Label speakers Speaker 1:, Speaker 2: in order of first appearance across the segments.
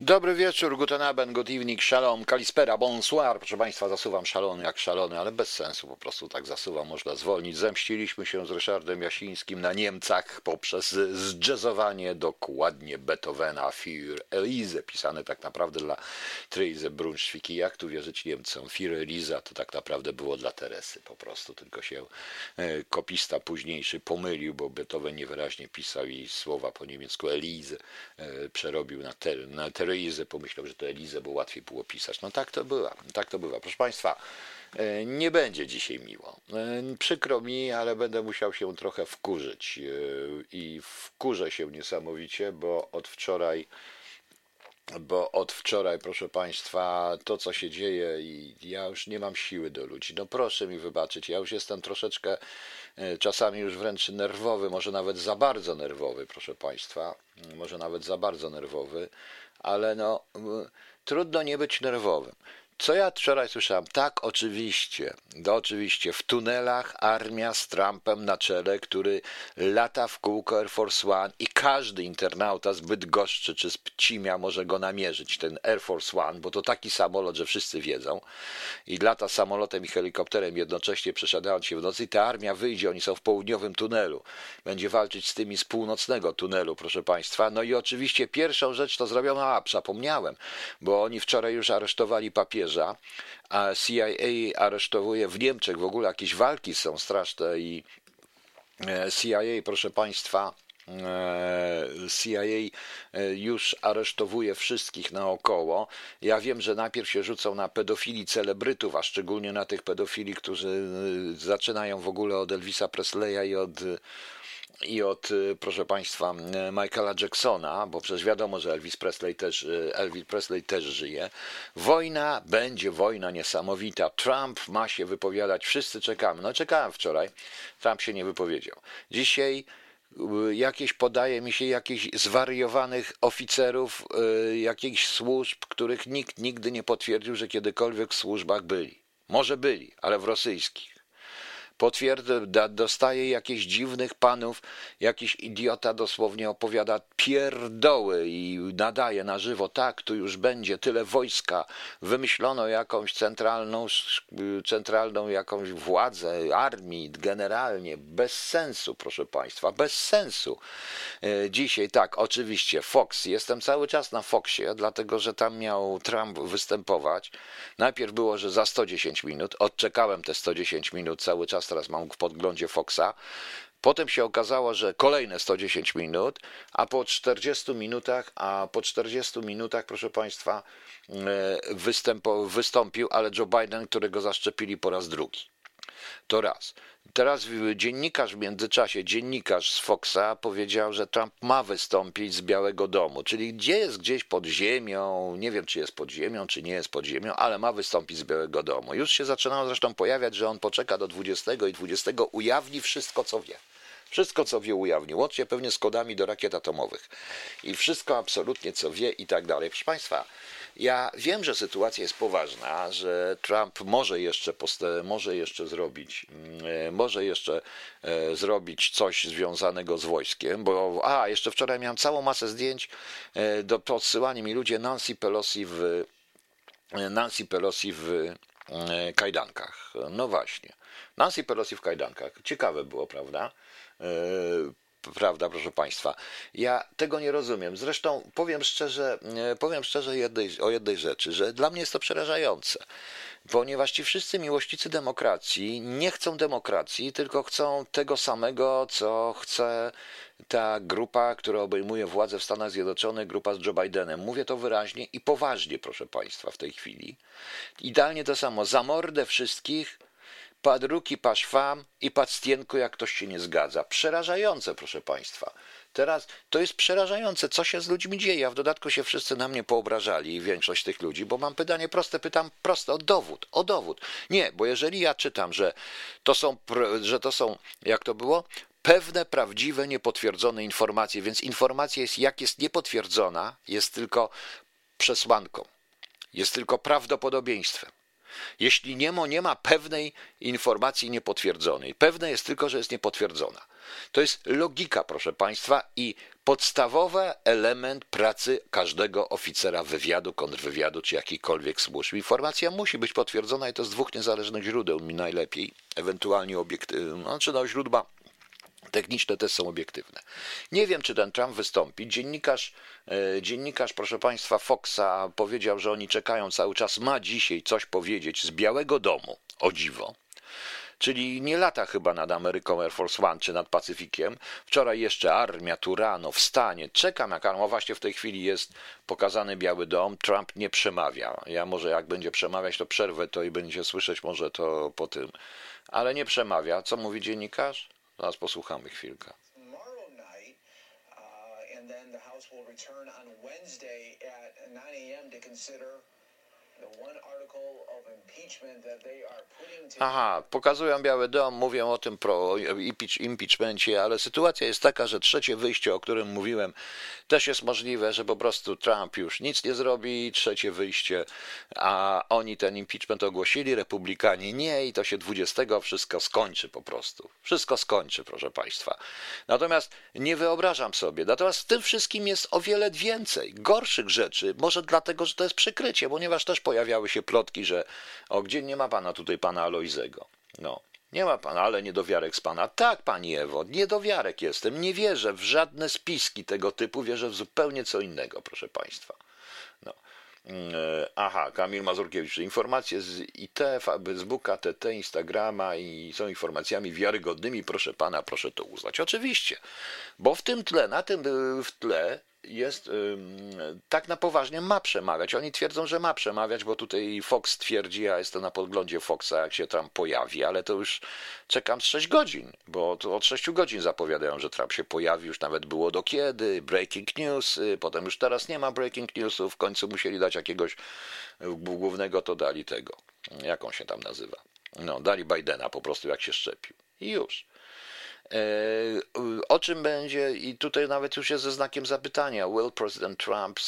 Speaker 1: Dobry wieczór, guten Abend, good evening, shalom, kalispera, bonsoir. Proszę Państwa, zasuwam szalony jak szalony, ale bez sensu, po prostu tak zasuwam, można zwolnić. Zemściliśmy się z Ryszardem Jasińskim na Niemcach poprzez zjazzowanie dokładnie Beethovena Für Elise, pisane tak naprawdę dla Therese Brunschwicki. Jak tu wierzyć Niemcom? Für Elisa to tak naprawdę było dla Teresy po prostu, tylko się e, kopista późniejszy pomylił, bo Beethoven niewyraźnie pisał jej słowa po niemiecku Elise, e, przerobił na, ter, na ter Elizę, pomyślał, że to Elizę, bo łatwiej było pisać. No tak to bywa, tak to bywa. Proszę Państwa, e, nie będzie dzisiaj miło. E, przykro mi, ale będę musiał się trochę wkurzyć e, i wkurzę się niesamowicie, bo od wczoraj bo od wczoraj, proszę Państwa, to co się dzieje i ja już nie mam siły do ludzi. No proszę mi wybaczyć, ja już jestem troszeczkę czasami już wręcz nerwowy, może nawet za bardzo nerwowy, proszę Państwa, może nawet za bardzo nerwowy, ale no, trudno nie być nerwowym. Co ja wczoraj słyszałem? Tak, oczywiście, no oczywiście, w tunelach armia z Trumpem na czele, który lata w kółko Air Force One i każdy internauta z Bydgoszczy czy z Pcimia może go namierzyć, ten Air Force One, bo to taki samolot, że wszyscy wiedzą i lata samolotem i helikopterem jednocześnie przesiadając się w nocy i ta armia wyjdzie, oni są w południowym tunelu, będzie walczyć z tymi z północnego tunelu, proszę Państwa. No i oczywiście pierwszą rzecz to zrobiono, a zapomniałem, bo oni wczoraj już aresztowali a CIA aresztowuje w Niemczech w ogóle jakieś walki są straszne i e, CIA, proszę Państwa, e, CIA e, już aresztowuje wszystkich naokoło. Ja wiem, że najpierw się rzucą na pedofili celebrytów, a szczególnie na tych pedofili, którzy zaczynają w ogóle od Elvisa Presleya i od i od, y, proszę Państwa, y, Michaela Jacksona, bo przecież wiadomo, że Elvis Presley też, y, Elvis Presley też żyje. Wojna będzie wojna niesamowita. Trump ma się wypowiadać, wszyscy czekamy. No czekałem wczoraj, Trump się nie wypowiedział. Dzisiaj jakieś podaje mi się jakichś zwariowanych oficerów jakichś służb, których nikt nigdy nie potwierdził, że kiedykolwiek w służbach byli. Może byli, ale w rosyjskich potwierdza, dostaje jakichś dziwnych panów, jakiś idiota dosłownie opowiada pierdoły i nadaje na żywo, tak, tu już będzie tyle wojska, wymyślono jakąś centralną, centralną jakąś władzę armii, generalnie, bez sensu, proszę Państwa, bez sensu. E, dzisiaj tak, oczywiście, Fox, jestem cały czas na Foxie, dlatego, że tam miał Trump występować. Najpierw było, że za 110 minut, odczekałem te 110 minut cały czas teraz mam w podglądzie Foxa. Potem się okazało, że kolejne 110 minut, a po 40 minutach, a po 40 minutach, proszę Państwa, e, wystąpił, ale Joe Biden, którego zaszczepili po raz drugi. To raz. Teraz dziennikarz w międzyczasie, dziennikarz z Foxa powiedział, że Trump ma wystąpić z Białego Domu, czyli gdzie jest gdzieś pod ziemią, nie wiem czy jest pod ziemią, czy nie jest pod ziemią, ale ma wystąpić z Białego Domu. Już się zaczynało zresztą pojawiać, że on poczeka do 20 i 20 ujawni wszystko, co wie. Wszystko, co wie, ujawni, łącznie pewnie z kodami do rakiet atomowych. I wszystko absolutnie, co wie i tak dalej. Proszę Państwa, ja wiem, że sytuacja jest poważna, że Trump może jeszcze, może jeszcze zrobić, mm, może jeszcze e, zrobić coś związanego z wojskiem, bo a, jeszcze wczoraj miałem całą masę zdjęć, e, do podsyłania mi ludzie Nancy Pelosi w Nancy Pelosi w e, kajdankach. No właśnie. Nancy Pelosi w kajdankach. Ciekawe było, prawda? Prawda, proszę Państwa. Ja tego nie rozumiem. Zresztą powiem szczerze, e, powiem szczerze jednej, o jednej rzeczy, że dla mnie jest to przerażające, ponieważ ci wszyscy miłośnicy demokracji nie chcą demokracji, tylko chcą tego samego, co chce ta grupa, która obejmuje władzę w Stanach Zjednoczonych, grupa z Joe Bidenem. Mówię to wyraźnie i poważnie, proszę Państwa, w tej chwili. Idealnie to samo. Za mordę wszystkich Pad ruki, pasz fam i pad stienku, jak ktoś się nie zgadza. Przerażające, proszę Państwa. Teraz to jest przerażające, co się z ludźmi dzieje, a w dodatku się wszyscy na mnie poobrażali, większość tych ludzi, bo mam pytanie proste, pytam proste, o dowód, o dowód. Nie, bo jeżeli ja czytam, że to są, że to są, jak to było, pewne, prawdziwe, niepotwierdzone informacje, więc informacja jest, jak jest niepotwierdzona, jest tylko przesłanką, jest tylko prawdopodobieństwem. Jeśli nie ma, nie ma pewnej informacji niepotwierdzonej, pewne jest tylko, że jest niepotwierdzona. To jest logika, proszę Państwa, i podstawowy element pracy każdego oficera wywiadu, kontrwywiadu czy jakiejkolwiek służb. Informacja musi być potwierdzona i to z dwóch niezależnych źródeł mi najlepiej, ewentualnie obiektywnych, znaczy no, źródła Techniczne też są obiektywne. Nie wiem, czy ten Trump wystąpi. Dziennikarz, e, dziennikarz, proszę Państwa, Foxa powiedział, że oni czekają cały czas. Ma dzisiaj coś powiedzieć z Białego Domu, o dziwo. Czyli nie lata chyba nad Ameryką Air Force One czy nad Pacyfikiem. Wczoraj jeszcze armia tu rano wstanie. Czekam jak. Właśnie w tej chwili jest pokazany Biały Dom. Trump nie przemawia. Ja może jak będzie przemawiać, to przerwę to i będzie słyszeć może to po tym. Ale nie przemawia. Co mówi dziennikarz? Zaraz posłuchamy chwilkę. Aha, pokazują Biały Dom, mówią o tym pro impeachmencie, ale sytuacja jest taka, że trzecie wyjście, o którym mówiłem, też jest możliwe, że po prostu Trump już nic nie zrobi, trzecie wyjście, a oni ten impeachment ogłosili, republikanie nie i to się 20 wszystko skończy po prostu. Wszystko skończy, proszę Państwa. Natomiast nie wyobrażam sobie, natomiast w tym wszystkim jest o wiele więcej gorszych rzeczy, może dlatego, że to jest przykrycie, ponieważ też pojawiały się plotki, że o, gdzie nie ma Pana tutaj, Pana Alojzego. No, nie ma pan, ale niedowiarek z pana. Tak, pani Ewo, niedowiarek jestem. Nie wierzę w żadne spiski tego typu, wierzę w zupełnie co innego, proszę państwa. No. Mm, e, aha, Kamil Mazurkiewicz. Informacje z IT, Facebooka, TT, Instagrama i są informacjami wiarygodnymi. Proszę pana, proszę to uznać. Oczywiście, bo w tym tle, na tym w tle jest tak na poważnie ma przemawiać. Oni twierdzą, że ma przemawiać, bo tutaj Fox twierdzi, a jest to na podglądzie Foxa, jak się tam pojawi, ale to już czekam z 6 godzin, bo to od 6 godzin zapowiadają, że Trump się pojawi, już nawet było do kiedy, breaking news, potem już teraz nie ma breaking newsów, w końcu musieli dać jakiegoś głównego, to dali tego, jak on się tam nazywa. No, dali Bidena po prostu, jak się szczepił. I już. E, o czym będzie, i tutaj nawet już jest ze znakiem zapytania, will President Trump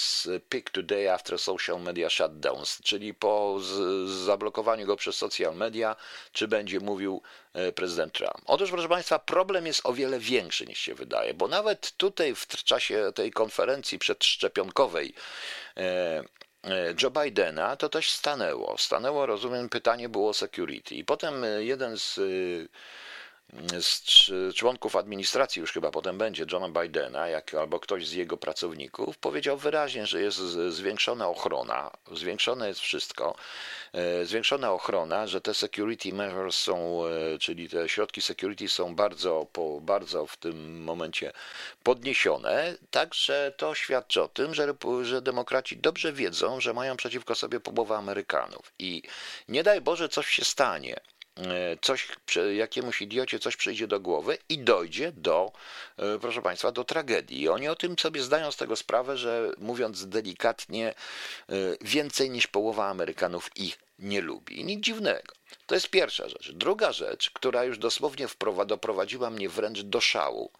Speaker 1: pick today after social media shutdowns, czyli po zablokowaniu go przez social media, czy będzie mówił e, prezydent Trump. Otóż, proszę Państwa, problem jest o wiele większy niż się wydaje, bo nawet tutaj w czasie tej konferencji przedszczepionkowej e, Joe Bidena to też stanęło. Stanęło, rozumiem, pytanie było o security. I potem jeden z z członków administracji, już chyba potem będzie, Johna Bidena, jak, albo ktoś z jego pracowników, powiedział wyraźnie, że jest zwiększona ochrona, zwiększone jest wszystko, e, zwiększona ochrona, że te security measures są, e, czyli te środki security są bardzo, po, bardzo w tym momencie podniesione, także to świadczy o tym, że, że demokraci dobrze wiedzą, że mają przeciwko sobie połowę Amerykanów. I nie daj Boże coś się stanie, coś, jakiemuś idiocie coś przyjdzie do głowy i dojdzie do, e, proszę Państwa, do tragedii. I oni o tym sobie zdają z tego sprawę, że mówiąc delikatnie, e, więcej niż połowa Amerykanów ich nie lubi. I nic dziwnego. To jest pierwsza rzecz. Druga rzecz, która już dosłownie doprowadziła mnie wręcz do szału,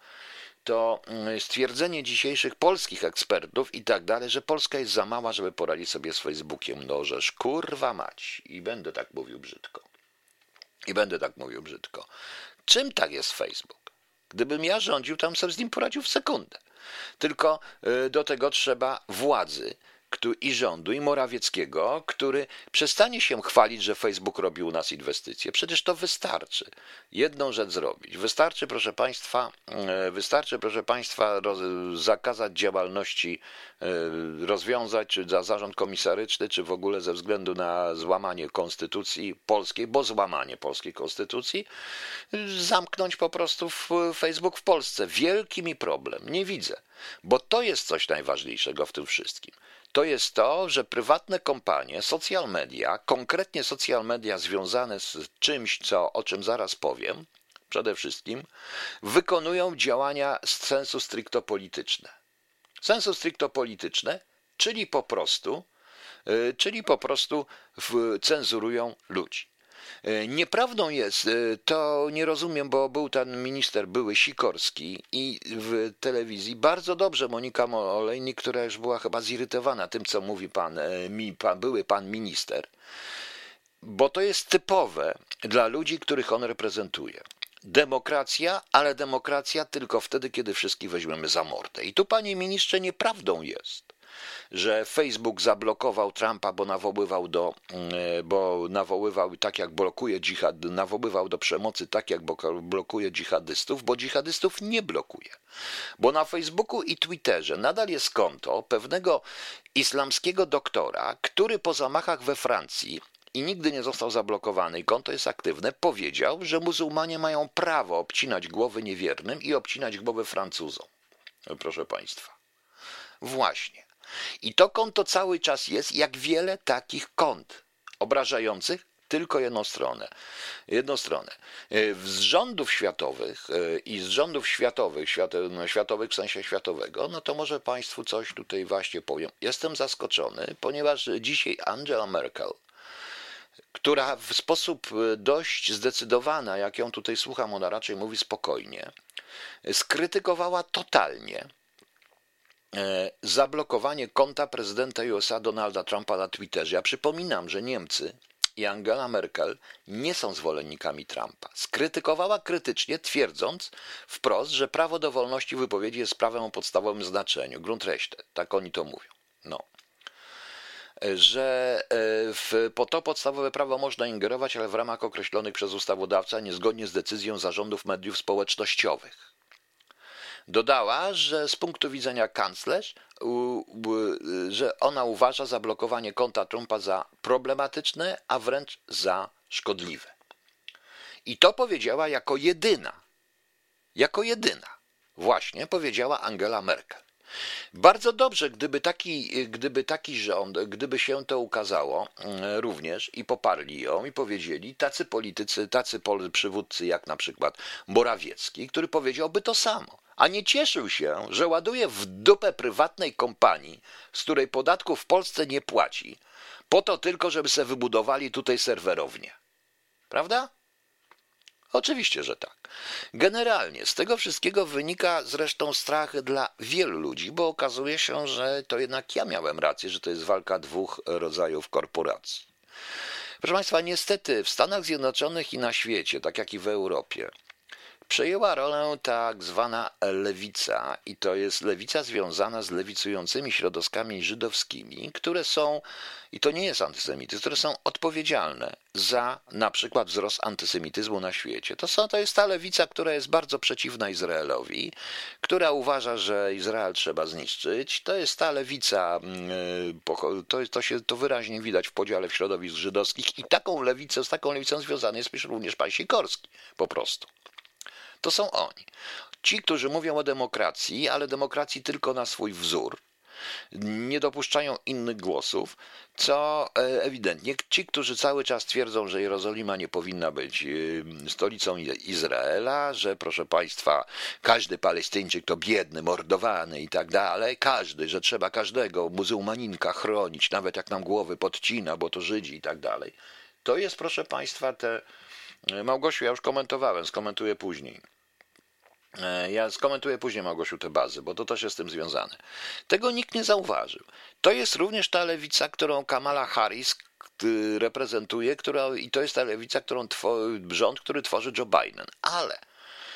Speaker 1: to mm, stwierdzenie dzisiejszych polskich ekspertów i tak dalej, że Polska jest za mała, żeby poradzić sobie z Facebookiem. No, żeż kurwa mać. I będę tak mówił brzydko. I będę tak mówił brzydko. Czym tak jest Facebook? Gdybym ja rządził, tam sobie z nim poradził w sekundę. Tylko y, do tego trzeba władzy, i rządu, i Morawieckiego, który przestanie się chwalić, że Facebook robił u nas inwestycje. Przecież to wystarczy. Jedną rzecz zrobić. Wystarczy, proszę Państwa, e, wystarczy, proszę Państwa, roz, zakazać działalności, e, rozwiązać, czy za zarząd komisaryczny, czy w ogóle ze względu na złamanie konstytucji polskiej, bo złamanie polskiej konstytucji, zamknąć po prostu Facebook w Polsce. Wielki mi problem. Nie widzę. Bo to jest coś najważniejszego w tym wszystkim to jest to, że prywatne kompanie, social media, konkretnie social media związane z czymś, co, o czym zaraz powiem, przede wszystkim, wykonują działania z sensu stricto polityczne. Sensu stricto polityczne, czyli po prostu, y, czyli po prostu cenzurują ludzi. E, nieprawdą jest, e, to nie rozumiem, bo był ten minister, były Sikorski i w telewizji bardzo dobrze Monika Olejnik, która już była chyba zirytowana tym, co mówi pan, e, mi, pan były pan minister, bo to jest typowe dla ludzi, których on reprezentuje. demokracja, ale demokracja tylko wtedy, kiedy wszystkich weźmiemy za mordę. I tu, panie ministrze, nieprawdą jest, że Facebook zablokował Trumpa, bo nawoływał do, mm, bo nawoływał tak jak blokuje dżihad, nawoływał do przemocy tak jak blokuje dżihadystów, bo dżihadystów nie blokuje. Bo na Facebooku i Twitterze nadal jest konto pewnego islamskiego doktora, który po zamachach we Francji i nigdy nie został zablokowany i konto jest aktywne, powiedział, że muzułmanie mają prawo obcinać głowy niewiernym i obcinać głowy Francuzom. Proszę Państwa. Właśnie. I to konto cały czas jest, jak wiele takich kont obrażających tylko jedną stronę. Jedną stronę. Z rządów światowych e, i z rządów światowych, no, światowych w sensie światowego, no to może Państwu coś tutaj właśnie powiem. Jestem zaskoczony, ponieważ dzisiaj Angela Merkel która w sposób e, dość zdecydowany, jak ją tutaj słucham, ona raczej mówi spokojnie, skrytykowała totalnie e, zablokowanie konta prezydenta USA Donalda Trumpa na Twitterze. Ja przypominam, że Niemcy i Angela Merkel nie są zwolennikami Trumpa. Skrytykowała krytycznie, twierdząc wprost, że prawo do wolności wypowiedzi jest prawem o podstawowym znaczeniu. Grunt rechte, tak oni to mówią. No że e, w, po to podstawowe prawo można ingerować, ale w ramach określonych przez ustawodawcę, niezgodnie z decyzją zarządów mediów społecznościowych. Dodała, że z punktu widzenia kanclerz, że ona uważa zablokowanie konta Trumpa za problematyczne, a wręcz za szkodliwe. I to powiedziała jako jedyna, jako jedyna, właśnie powiedziała Angela Merkel. Bardzo dobrze, gdyby taki, gdyby taki rząd, gdyby się to ukazało mm, również i poparli ją i powiedzieli tacy politycy, tacy przywódcy jak na przykład Morawiecki, który powiedziałby to samo, a nie cieszył się, że ładuje w dupę prywatnej kompanii, z której podatków w Polsce nie płaci, po to tylko, żeby sobie wybudowali tutaj serwerownię. Prawda? Oczywiście, że tak. Generalnie z tego wszystkiego wynika zresztą strach dla wielu ludzi, bo okazuje się, że to jednak ja miałem rację, że to jest walka dwóch rodzajów korporacji. Proszę Państwa, niestety w Stanach Zjednoczonych i na świecie, tak jak i w Europie, przejęła rolę tak zwana lewica i to jest lewica związana z lewicującymi środowiskami żydowskimi, które są, i to nie jest antysemityzm, które są odpowiedzialne za na przykład wzrost antysemityzmu na świecie. To, są, to jest ta lewica, która jest bardzo przeciwna Izraelowi, która uważa, że Izrael trzeba zniszczyć. To jest ta lewica, mm, to, to się to wyraźnie widać w podziale w środowisk żydowskich i taką lewicą, z taką lewicą związany jest również pan Sikorski, po prostu. To są oni. Ci, którzy mówią o demokracji, ale demokracji tylko na swój wzór, nie dopuszczają innych głosów, co e, ewidentnie ci, którzy cały czas twierdzą, że Jerozolima nie powinna być e, stolicą Izraela, że proszę Państwa, każdy Palestyńczyk to biedny, mordowany i tak dalej, każdy, że trzeba każdego muzułmaninka chronić, nawet jak nam głowy podcina, bo to Żydzi i tak dalej. To jest, proszę Państwa, te Małgosiu, ja już komentowałem, skomentuję później. E, ja skomentuję później, Małgosiu, te bazy, bo to też jest z tym związane. Tego nikt nie zauważył. To jest również ta lewica, którą Kamala Harris reprezentuje, która, i to jest ta lewica, którą tworzy, rząd, który tworzy Joe Biden. Ale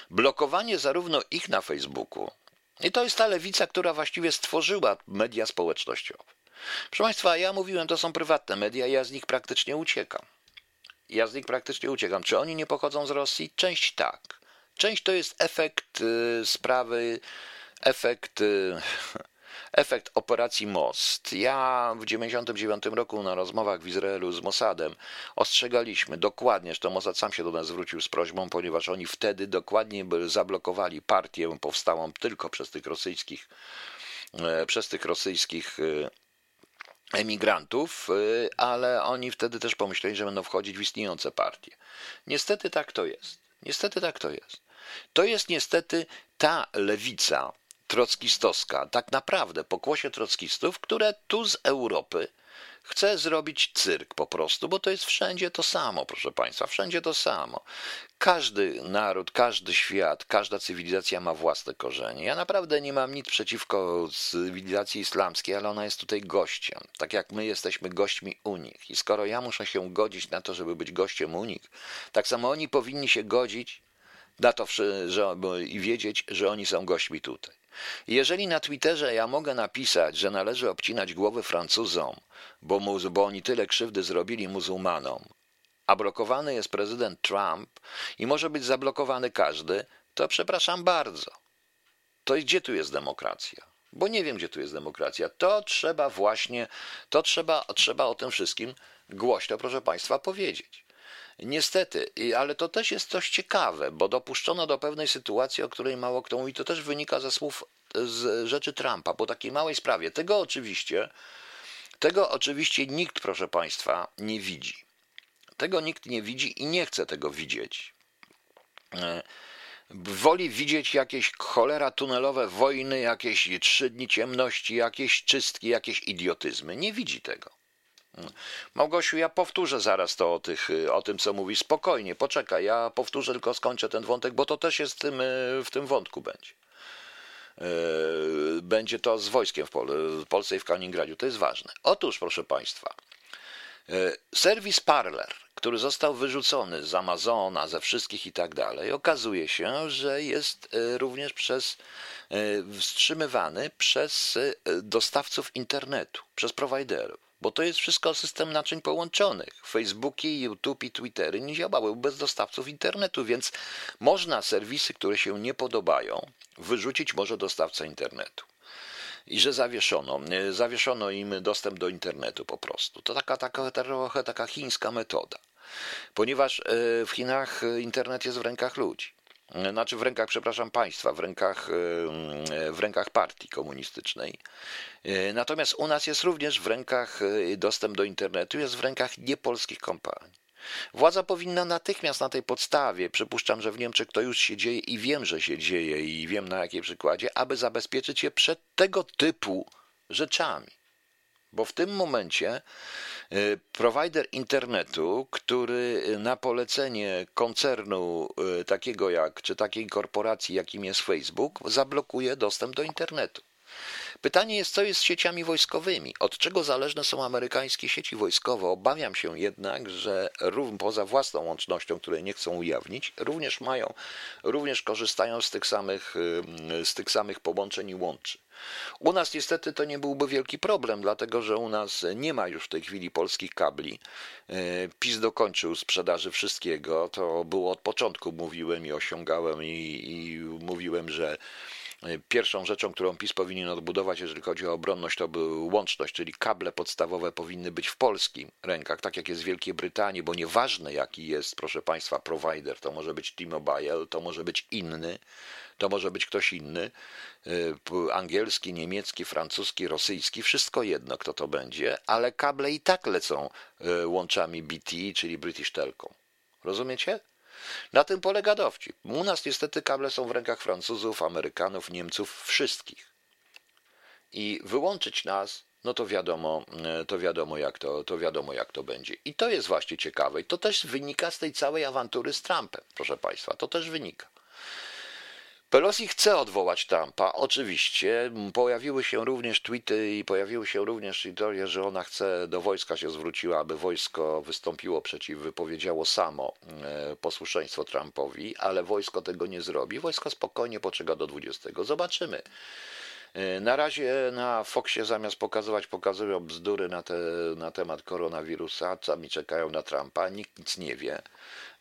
Speaker 1: blokowanie zarówno ich na Facebooku, i to jest ta lewica, która właściwie stworzyła media społecznościowe. Proszę Państwa, ja mówiłem, to są prywatne media, ja z nich praktycznie uciekam. Ja z nich praktycznie uciekam. Czy oni nie pochodzą z Rosji? Część tak. Część to jest efekt y, sprawy, efekt, y, efekt operacji Most. Ja w 1999 roku na rozmowach w Izraelu z Mossadem ostrzegaliśmy dokładnie, że to Mossad sam się do nas zwrócił z prośbą, ponieważ oni wtedy dokładnie zablokowali partię powstałą tylko przez tych rosyjskich e, przez tych rosyjskich y, emigrantów, y, ale oni wtedy też pomyśleli, że będą wchodzić w istniejące partie. Niestety tak to jest. Niestety tak to jest. To jest niestety ta lewica trockistowska, tak naprawdę pokłosie trockistów, które tu z Europy chce zrobić cyrk po prostu, bo to jest wszędzie to samo, proszę Państwa, wszędzie to samo. Każdy naród, każdy świat, każda cywilizacja ma własne korzenie. Ja naprawdę nie mam nic przeciwko cywilizacji islamskiej, ale ona jest tutaj gościem, tak jak my jesteśmy gośćmi u nich. I skoro ja muszę się godzić na to, żeby być gościem u nich, tak samo oni powinni się godzić na to, że, i wiedzieć, że oni są gośćmi tutaj. Jeżeli na Twitterze ja mogę napisać, że należy obcinać głowy Francuzom, bo, mu, bo oni tyle krzywdy zrobili muzułmanom, a blokowany jest prezydent Trump i może być zablokowany każdy, to przepraszam bardzo. To gdzie tu jest demokracja? Bo nie wiem, gdzie tu jest demokracja. To trzeba właśnie, to trzeba, trzeba o tym wszystkim głośno, proszę Państwa, powiedzieć. Niestety, ale to też jest coś ciekawe, bo dopuszczono do pewnej sytuacji, o której mało kto mówi, to też wynika ze słów z rzeczy Trumpa, po takiej małej sprawie. Tego oczywiście, tego oczywiście nikt, proszę Państwa, nie widzi. Tego nikt nie widzi i nie chce tego widzieć. E, woli widzieć jakieś cholera tunelowe wojny, jakieś trzy dni ciemności, jakieś czystki, jakieś idiotyzmy. Nie widzi tego. Małgosiu, ja powtórzę zaraz to o, tych, o tym, co mówi. Spokojnie, poczekaj, ja powtórzę, tylko skończę ten wątek, bo to też jest w tym, w tym wątku będzie. E, będzie to z wojskiem w, Pol w Polsce i w Kaliningradzie. To jest ważne. Otóż, proszę Państwa, e, serwis Parler, który został wyrzucony z Amazona, ze wszystkich i tak dalej, okazuje się, że jest e, również przez wstrzymywany przez dostawców internetu, przez prowajderów bo to jest wszystko system naczyń połączonych. Facebooki, YouTube i Twittery nie działały bez dostawców internetu, więc można serwisy, które się nie podobają, wyrzucić może dostawca internetu. I że zawieszono, zawieszono im dostęp do internetu po prostu. To taka, taka trochę taka chińska metoda. Ponieważ e, w Chinach internet jest w rękach ludzi znaczy w rękach, przepraszam, państwa, w rękach, w rękach partii komunistycznej. E, natomiast u nas jest również w rękach e, dostęp do internetu, jest w rękach niepolskich kompanii. Władza powinna natychmiast na tej podstawie, przypuszczam, że w Niemczech to już się dzieje i wiem, że się dzieje i wiem na jakiej przykładzie, aby zabezpieczyć je przed tego typu rzeczami. Bo w tym momencie y, prowajder internetu, który na polecenie koncernu y, takiego jak, czy takiej korporacji, jakim jest Facebook, zablokuje dostęp do internetu. Pytanie jest, co jest z sieciami wojskowymi? Od czego zależne są amerykańskie sieci wojskowe? Obawiam się jednak, że równie poza własną łącznością, której nie chcą ujawnić, również mają, również korzystają z tych samych, z tych samych połączeń i łączy. U nas niestety to nie byłby wielki problem, dlatego że u nas nie ma już w tej chwili polskich kabli. E, PiS dokończył sprzedaży wszystkiego. To było od początku, mówiłem i osiągałem i, i mówiłem, że Pierwszą rzeczą, którą PiS powinien odbudować, jeżeli chodzi o obronność, to był łączność, czyli kable podstawowe powinny być w polskich rękach, tak jak jest w Wielkiej Brytanii, bo nieważne jaki jest, proszę Państwa, provider, to może być T-Mobile, to może być inny, to może być ktoś inny, y, angielski, niemiecki, francuski, rosyjski, wszystko jedno, kto to będzie, ale kable i tak lecą y, łączami BT, czyli British Telecom. Rozumiecie? Na tym polega dowcip. U nas niestety kable są w rękach Francuzów, Amerykanów, Niemców, wszystkich. I wyłączyć nas, no to wiadomo, e, to wiadomo jak to, to wiadomo jak to będzie. I to jest właśnie ciekawe. I to też wynika z tej całej awantury z Trumpem, proszę Państwa. To też wynika. Pelosi chce odwołać Trumpa, oczywiście. Pojawiły się również tweety i pojawiły się również teorie, że ona chce, do wojska się zwróciła, aby wojsko wystąpiło przeciw, wypowiedziało samo e, posłuszeństwo Trumpowi, ale wojsko tego nie zrobi. Wojsko spokojnie poczeka do 20. Zobaczymy. E, na razie na Foxie zamiast pokazywać, pokazują bzdury na, te, na temat koronawirusa, sami czekają na Trumpa, nikt nic nie wie.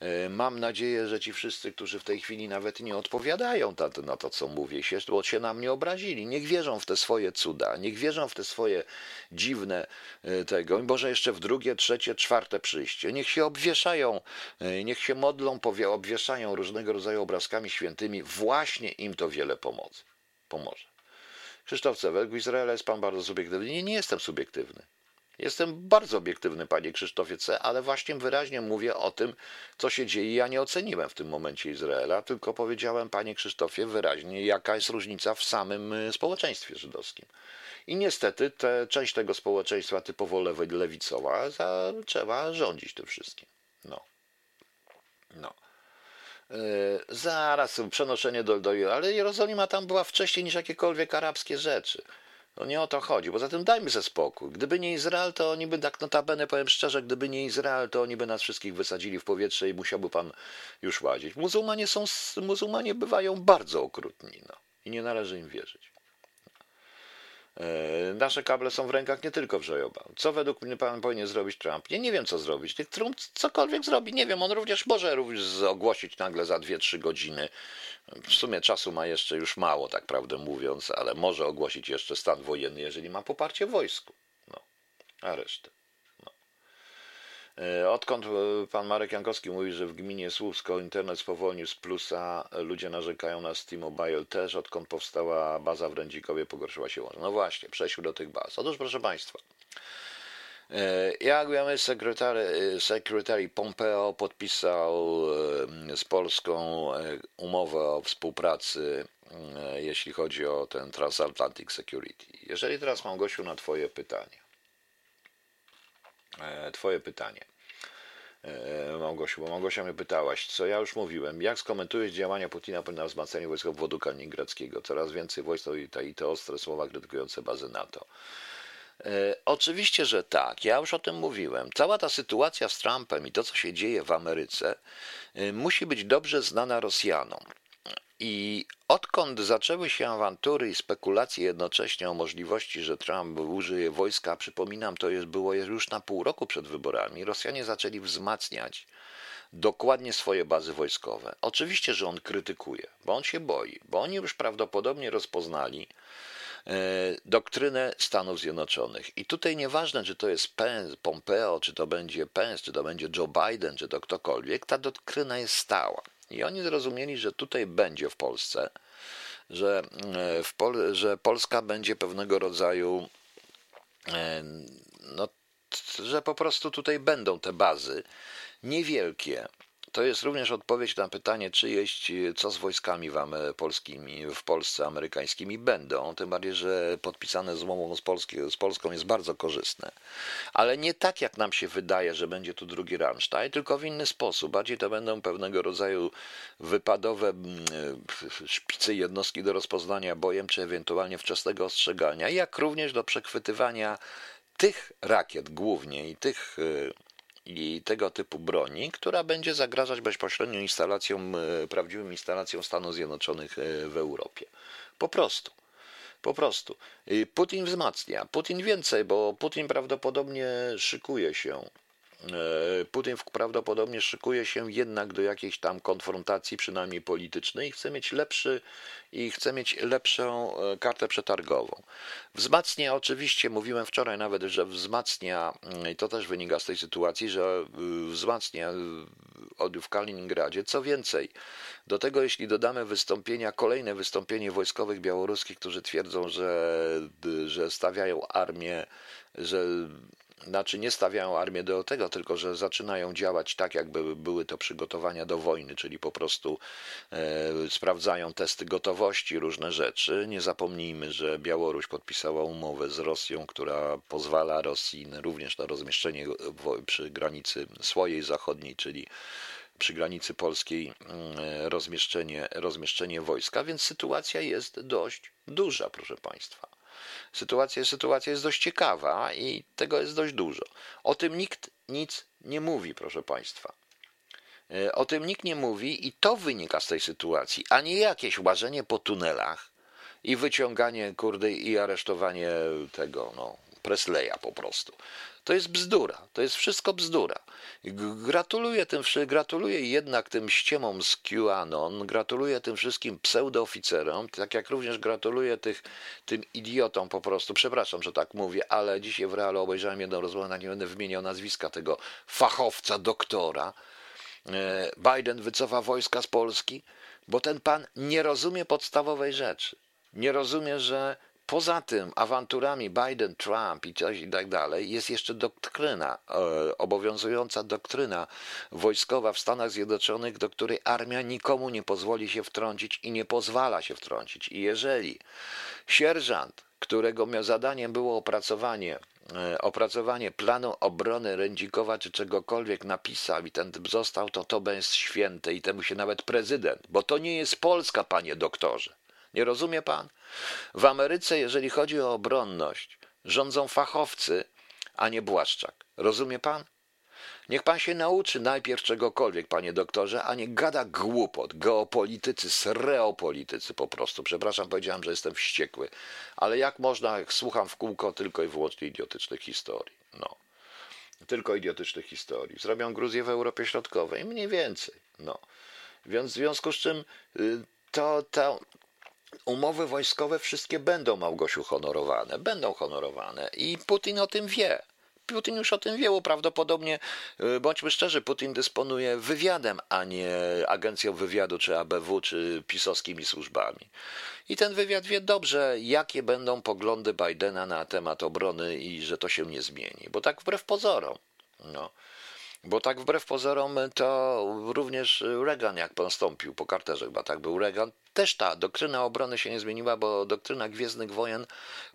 Speaker 1: E, mam nadzieję, że ci wszyscy, którzy w tej chwili nawet nie odpowiadają na to, co mówię, się, bo się na mnie obrazili. Niech wierzą w te swoje cuda, niech wierzą w te swoje dziwne e, tego, może jeszcze w drugie, trzecie, czwarte przyjście. Niech się obwieszają, niech się modlą, obwieszają różnego rodzaju obrazkami świętymi. Właśnie im to wiele pomoże. Krzysztof Cewek, w Izraelu jest pan bardzo subiektywny. Nie, nie jestem subiektywny. Jestem bardzo obiektywny, panie Krzysztofie C., ale właśnie wyraźnie mówię o tym, co się dzieje. Ja nie oceniłem w tym momencie Izraela, tylko powiedziałem, panie Krzysztofie, wyraźnie, jaka jest różnica w samym y, społeczeństwie żydowskim. I niestety te, część tego społeczeństwa typowo lewicowa za, trzeba rządzić tym wszystkim. No. No. E, zaraz, przenoszenie do, do... Ale Jerozolima tam była wcześniej niż jakiekolwiek arabskie rzeczy. No nie o to chodzi. Poza tym dajmy ze spokój. Gdyby nie Izrael, to oni by tak notabene, powiem szczerze, gdyby nie Izrael, to oni by nas wszystkich wysadzili w powietrze i musiałby pan już łazić. Muzułmanie są, muzułmanie bywają bardzo okrutni, no. I nie należy im wierzyć. E, nasze kable są w rękach nie tylko Wrzojoba. Co według mnie pan powinien zrobić Trump? Ja nie wiem, co zrobić. Trump cokolwiek zrobi, nie wiem. On również może również ogłosić nagle za 2-3 godziny. W sumie czasu ma jeszcze już mało, tak prawdę mówiąc, ale może ogłosić jeszcze stan wojenny, jeżeli ma poparcie w wojsku. No, a resztę. E, odkąd e, pan Marek Jankowski mówi, że w gminie Słupsko internet spowolnił z plusa, ludzie narzekają na Steam Mobile też, odkąd powstała baza w Rędzikowie pogorszyła się łączność. No właśnie, przejściu do tych baz. Otóż proszę Państwa, e, jak wiemy, sekretary, sekretary Pompeo podpisał z Polską umowę o współpracy, jeśli chodzi o ten Transatlantic Security. Jeżeli teraz mam, Gosiu, na Twoje pytanie. E, twoje pytanie. E, Małgosiu, bo Małgosia mnie pytałaś, co ja już mówiłem, jak skomentujesz działania Putina na wzmacnianie wojsk obwodu kaliningradzkiego? Coraz więcej wojsk i te, ostre słowa krytykujące bazy NATO. E, oczywiście, że tak. Ja już o tym mówiłem. Cała ta sytuacja z Trumpem i to, co się dzieje w Ameryce, musi być dobrze znana Rosjanom. I odkąd zaczęły się awantury i spekulacje jednocześnie o możliwości, że Trump użyje wojska, przypominam, to jest, było już na pół roku przed wyborami, Rosjanie zaczęli wzmacniać dokładnie swoje bazy wojskowe. Oczywiście, że on krytykuje, bo on się boi, bo oni już prawdopodobnie rozpoznali e, doktrynę Stanów Zjednoczonych. I tutaj nieważne, czy to jest Pence, Pompeo, czy to będzie Pence, czy to będzie Joe Biden, czy to ktokolwiek, ta doktryna jest stała. I oni zrozumieli, że tutaj będzie w Polsce, że, e, w Pol że Polska będzie pewnego rodzaju, e, no, że po prostu tutaj będą te bazy niewielkie, to jest również odpowiedź na pytanie, czy jest, co z wojskami wam polskimi w Polsce amerykańskimi będą, tym bardziej, że podpisane z umową z, Polski, z Polską jest bardzo korzystne. Ale nie tak, jak nam się wydaje, że będzie tu drugi Rammstein, tylko w inny sposób. Bardziej to będą pewnego rodzaju wypadowe mm, szpice jednostki do rozpoznania bojem, czy ewentualnie wczesnego ostrzegania, jak również do przechwytywania tych rakiet głównie i tych y, i tego typu broni, która będzie zagrażać bezpośrednio instalacjom, e, prawdziwym instalacjom Stanów Zjednoczonych e, w Europie. Po prostu. Po prostu. Putin wzmacnia. Putin więcej, bo Putin prawdopodobnie szykuje się E, Putin prawdopodobnie szykuje się jednak do jakiejś tam konfrontacji, przynajmniej politycznej, i chce mieć lepszy i chce mieć lepszą e, kartę przetargową. Wzmacnia oczywiście, mówiłem wczoraj nawet, że wzmacnia, mm, i to też wynika z tej sytuacji, że y, wzmacnia w Kaliningradzie. Co więcej, do tego jeśli dodamy wystąpienia, kolejne wystąpienie wojskowych białoruskich, którzy twierdzą, że, że stawiają armię, że znaczy nie stawiają armię do tego, tylko że zaczynają działać tak, jakby były to przygotowania do wojny, czyli po prostu e, sprawdzają testy gotowości, różne rzeczy. Nie zapomnijmy, że Białoruś podpisała umowę z Rosją, która pozwala Rosji również na rozmieszczenie przy granicy swojej zachodniej, czyli przy granicy polskiej mm, rozmieszczenie, rozmieszczenie wojska, więc sytuacja jest dość duża, proszę Państwa. Sytuacja, sytuacja jest dość ciekawa i tego jest dość dużo. O tym nikt nic nie mówi, proszę Państwa. E, o tym nikt nie mówi i to wynika z tej sytuacji, a nie jakieś łażenie po tunelach i wyciąganie kurde i aresztowanie tego, no, Presleya po prostu. To jest bzdura, to jest wszystko bzdura. Gratuluję tym, gratuluję jednak tym ściemom z QAnon, gratuluję tym wszystkim pseudooficerom, tak jak również gratuluję tych, tym idiotom po prostu. Przepraszam, że tak mówię, ale dzisiaj w realu obejrzałem jedną rozmowę, nie będę wymieniał nazwiska tego fachowca, doktora. E, Biden wycofa wojska z Polski, bo ten pan nie rozumie podstawowej rzeczy. Nie rozumie, że Poza tym awanturami Biden, Trump i coś i tak dalej jest jeszcze doktryna, e, obowiązująca doktryna wojskowa w Stanach Zjednoczonych, do której armia nikomu nie pozwoli się wtrącić i nie pozwala się wtrącić. I jeżeli sierżant, którego zadaniem było opracowanie e, opracowanie planu obrony Rędzikowa czy czegokolwiek napisał i ten został, to to będzie święte i temu się nawet prezydent, bo to nie jest Polska, panie doktorze. Nie rozumie pan? W Ameryce, jeżeli chodzi o obronność, rządzą fachowcy, a nie Błaszczak. Rozumie pan? Niech pan się nauczy najpierw czegokolwiek, panie doktorze, a nie gada głupot. Geopolitycy, sreopolitycy po prostu. Przepraszam, powiedziałem, że jestem wściekły. Ale jak można, jak słucham w kółko tylko i wyłącznie idiotycznych historii. No. Tylko idiotycznych historii. Zrobią Gruzję w Europie Środkowej, mniej więcej. No. Więc w związku z czym y, to, to umowy wojskowe wszystkie będą Małgosiu honorowane. Będą honorowane. I Putin o tym wie. Putin już o tym wie, prawdopodobnie, y, bądźmy szczerzy, Putin dysponuje wywiadem, a nie agencją wywiadu, czy ABW, czy pisowskimi służbami. I ten wywiad wie dobrze, jakie będą poglądy Bidena na temat obrony i że to się nie zmieni. Bo tak wbrew pozorom. No. Bo tak wbrew pozorom to również Reagan, jak postąpił po Carterze, chyba tak był Reagan, też ta doktryna obrony się nie zmieniła, bo doktryna Gwiezdnych Wojen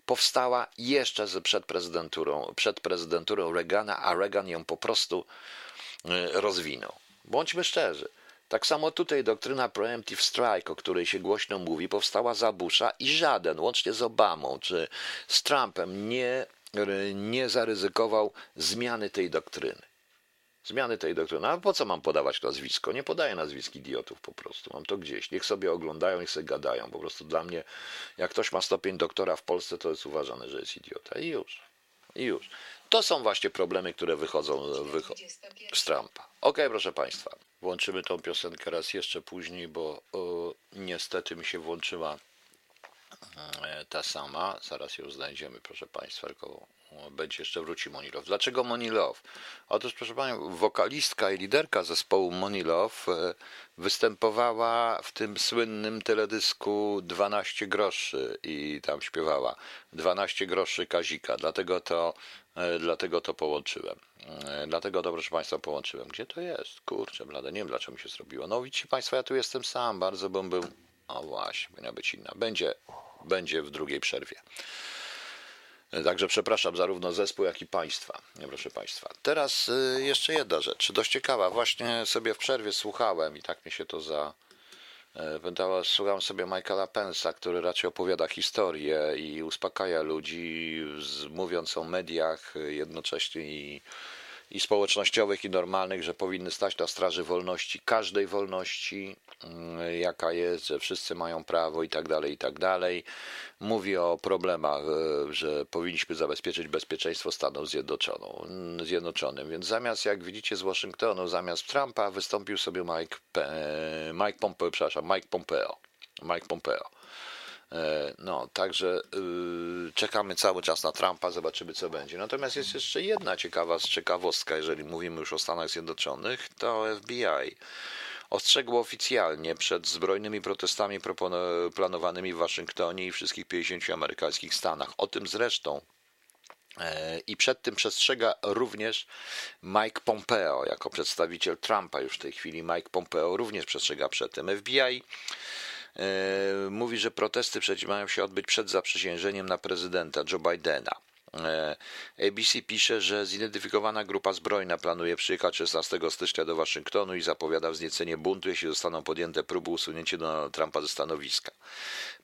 Speaker 1: powstała jeszcze przed prezydenturą, przed prezydenturą Reagana, a Reagan ją po prostu y, rozwinął. Bądźmy szczerzy. Tak samo tutaj doktryna Preemptive Strike, o której się głośno mówi, powstała za Busha i żaden, łącznie z Obamą czy z Trumpem, nie, nie zaryzykował zmiany tej doktryny. Zmiany tej doktryny. A po co mam podawać nazwisko? Nie podaję nazwisk idiotów po prostu. Mam to gdzieś. Niech sobie oglądają, niech sobie gadają. Po prostu dla mnie, jak ktoś ma stopień doktora w Polsce, to jest uważane, że jest idiota. I już. I już. To są właśnie problemy, które wychodzą, wycho z Trumpa. Ok, proszę Państwa. Włączymy tą piosenkę raz jeszcze później, bo o, niestety mi się włączyła e, ta sama. Zaraz ją znajdziemy, proszę Państwa, tylko będzie jeszcze wróci Monilow. Dlaczego Monilow? Otóż, proszę Panią, wokalistka i liderka zespołu Monilow e, występowała w tym słynnym teledysku 12 groszy i tam śpiewała 12 groszy Kazika, dlatego to, e, dlatego to połączyłem. E, dlatego to, proszę Państwa, połączyłem. Gdzie to jest? Kurczę, blade, nie wiem dlaczego mi się zrobiło. No widzicie Państwo, ja tu jestem sam, bardzo bym był... O właśnie, powinna być inna. Będzie, będzie w drugiej przerwie. Także przepraszam zarówno zespół, jak i państwa. Proszę państwa. Teraz y, jeszcze jedna rzecz, dość ciekawa. Właśnie sobie w przerwie słuchałem i tak mi się to za. Pamiętała, słuchałem sobie Michaela Pensa, który raczej opowiada historię i uspokaja ludzi, mówiąc o mediach jednocześnie i i społecznościowych, i normalnych, że powinny stać na straży wolności, każdej wolności, mm, jaka jest, że wszyscy mają prawo i tak dalej, i tak dalej. Mówi o problemach, e, że powinniśmy zabezpieczyć bezpieczeństwo Stanów Zjednoczonym. Więc zamiast, jak widzicie z Waszyngtonu, zamiast Trumpa wystąpił sobie Mike, Mike Pompeo, przepraszam, Mike Pompeo. Mike Pompeo. E, no, także yy, czekamy cały czas na Trumpa, zobaczymy co będzie. Natomiast jest jeszcze jedna ciekawa ciekawostka, jeżeli mówimy już o Stanach Zjednoczonych, to FBI ostrzegło oficjalnie przed zbrojnymi protestami planowanymi w Waszyngtonie i wszystkich 50 amerykańskich stanach. O tym zresztą e, i przed tym przestrzega również Mike Pompeo, jako przedstawiciel Trumpa już w tej chwili. Mike Pompeo również przestrzega przed tym. FBI mówi, że protesty przecież mają się odbyć przed zaprzysiężeniem na prezydenta Joe Bidena. E, ABC pisze, że zidentyfikowana grupa zbrojna planuje przyjechać 16 stycznia do Waszyngtonu i zapowiada wzniecenie buntu, jeśli zostaną podjęte próby usunięcia Donalda Trumpa ze stanowiska.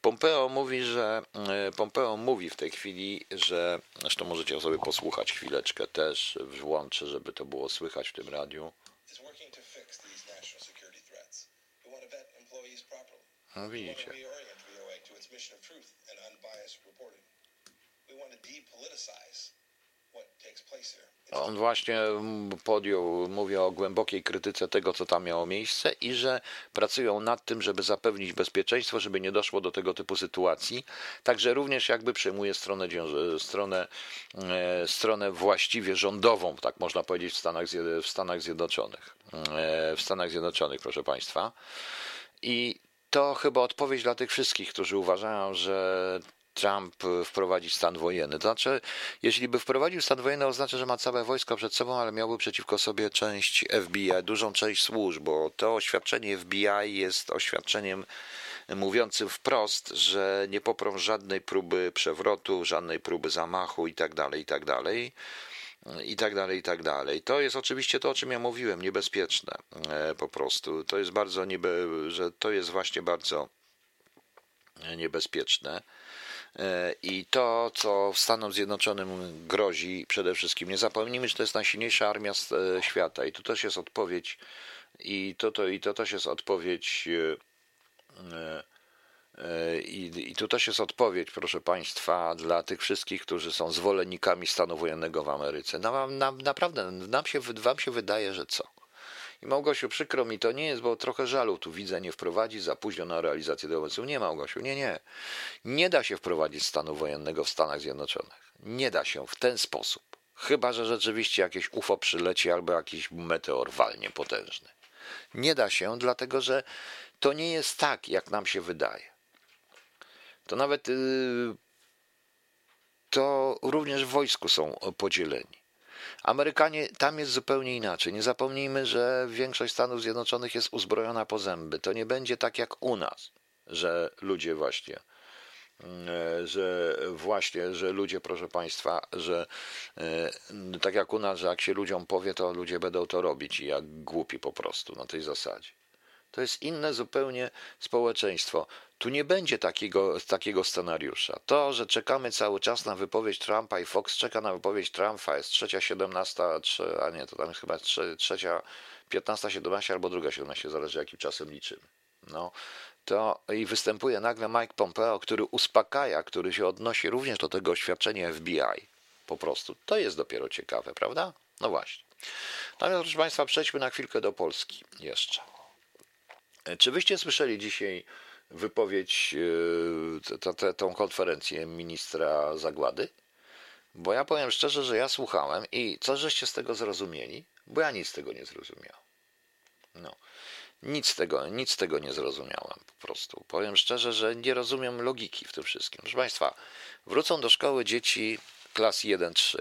Speaker 1: Pompeo mówi, że e, Pompeo mówi w tej chwili, że zresztą możecie sobie posłuchać chwileczkę też, włączę, żeby to było słychać w tym radiu. No widzicie. On właśnie podjął, mówi o głębokiej krytyce tego, co tam miało miejsce i że pracują nad tym, żeby zapewnić bezpieczeństwo, żeby nie doszło do tego typu sytuacji. Także również jakby przejmuje stronę, stronę, e, stronę właściwie rządową, tak można powiedzieć, w Stanach, w Stanach Zjednoczonych. E, w Stanach Zjednoczonych, proszę Państwa. I to chyba odpowiedź dla tych wszystkich, którzy uważają, że Trump wprowadzi stan wojenny. To znaczy, jeśli by wprowadził stan wojenny, oznacza, że ma całe wojsko przed sobą, ale miałby przeciwko sobie część FBI, dużą część służb, bo to oświadczenie FBI jest oświadczeniem mówiącym wprost, że nie poprą żadnej próby przewrotu, żadnej próby zamachu itd., tak itd. I tak dalej, i tak dalej. To jest oczywiście to, o czym ja mówiłem, niebezpieczne e, po prostu. To jest bardzo niebe, że to jest właśnie bardzo niebezpieczne. I to, co Stanom Zjednoczonym grozi przede wszystkim, nie zapomnijmy, że to jest najsilniejsza armia świata i tu też jest odpowiedź i to, to, i to też jest odpowiedź i, I tu też jest odpowiedź, proszę Państwa, dla tych wszystkich, którzy są zwolennikami stanu wojennego w Ameryce. No, naprawdę, nam się, Wam się wydaje, że co? I Małgosiu, przykro mi to nie jest, bo trochę żalu tu widzę, nie wprowadzi za późno na realizację tego pomysłu. Nie, Małgosiu, nie, nie. Nie da się wprowadzić stanu wojennego w Stanach Zjednoczonych. Nie da się w ten sposób. Chyba, że rzeczywiście jakieś UFO przyleci albo jakiś meteor walnie potężny. Nie da się, dlatego że to nie jest tak, jak nam się wydaje to nawet y, to również w wojsku są podzieleni. Amerykanie tam jest zupełnie inaczej. Nie zapomnijmy, że większość Stanów Zjednoczonych jest uzbrojona po zęby. To nie będzie tak jak u nas, że ludzie właśnie y, że właśnie, że ludzie, proszę Państwa, że y, tak jak u nas, że jak się ludziom powie, to ludzie będą to robić i jak głupi po prostu na tej zasadzie. To jest inne zupełnie społeczeństwo. Tu nie będzie takiego, takiego scenariusza. To, że czekamy cały czas na wypowiedź Trumpa i Fox czeka na wypowiedź Trumpa, jest trzecia, siedemnasta, a nie, to tam jest chyba trzecia, piętnasta, siedemnaście albo druga siedemnaście, zależy jakim czasem liczymy. No, to i występuje nagle Mike Pompeo, który uspokaja, który się odnosi również do tego oświadczenia FBI. Po prostu. To jest dopiero ciekawe, prawda? No właśnie. Natomiast, proszę Państwa, przejdźmy na chwilkę do Polski jeszcze. Czy wyście słyszeli dzisiaj wypowiedź, e, tą konferencję ministra Zagłady? Bo ja powiem szczerze, że ja słuchałem i co żeście z tego zrozumieli? Bo ja nic z tego nie zrozumiałem. No. Nic tego, nic z tego nie zrozumiałem po prostu. Powiem szczerze, że nie rozumiem logiki w tym wszystkim. Proszę Państwa, wrócą do szkoły dzieci klas 1-3.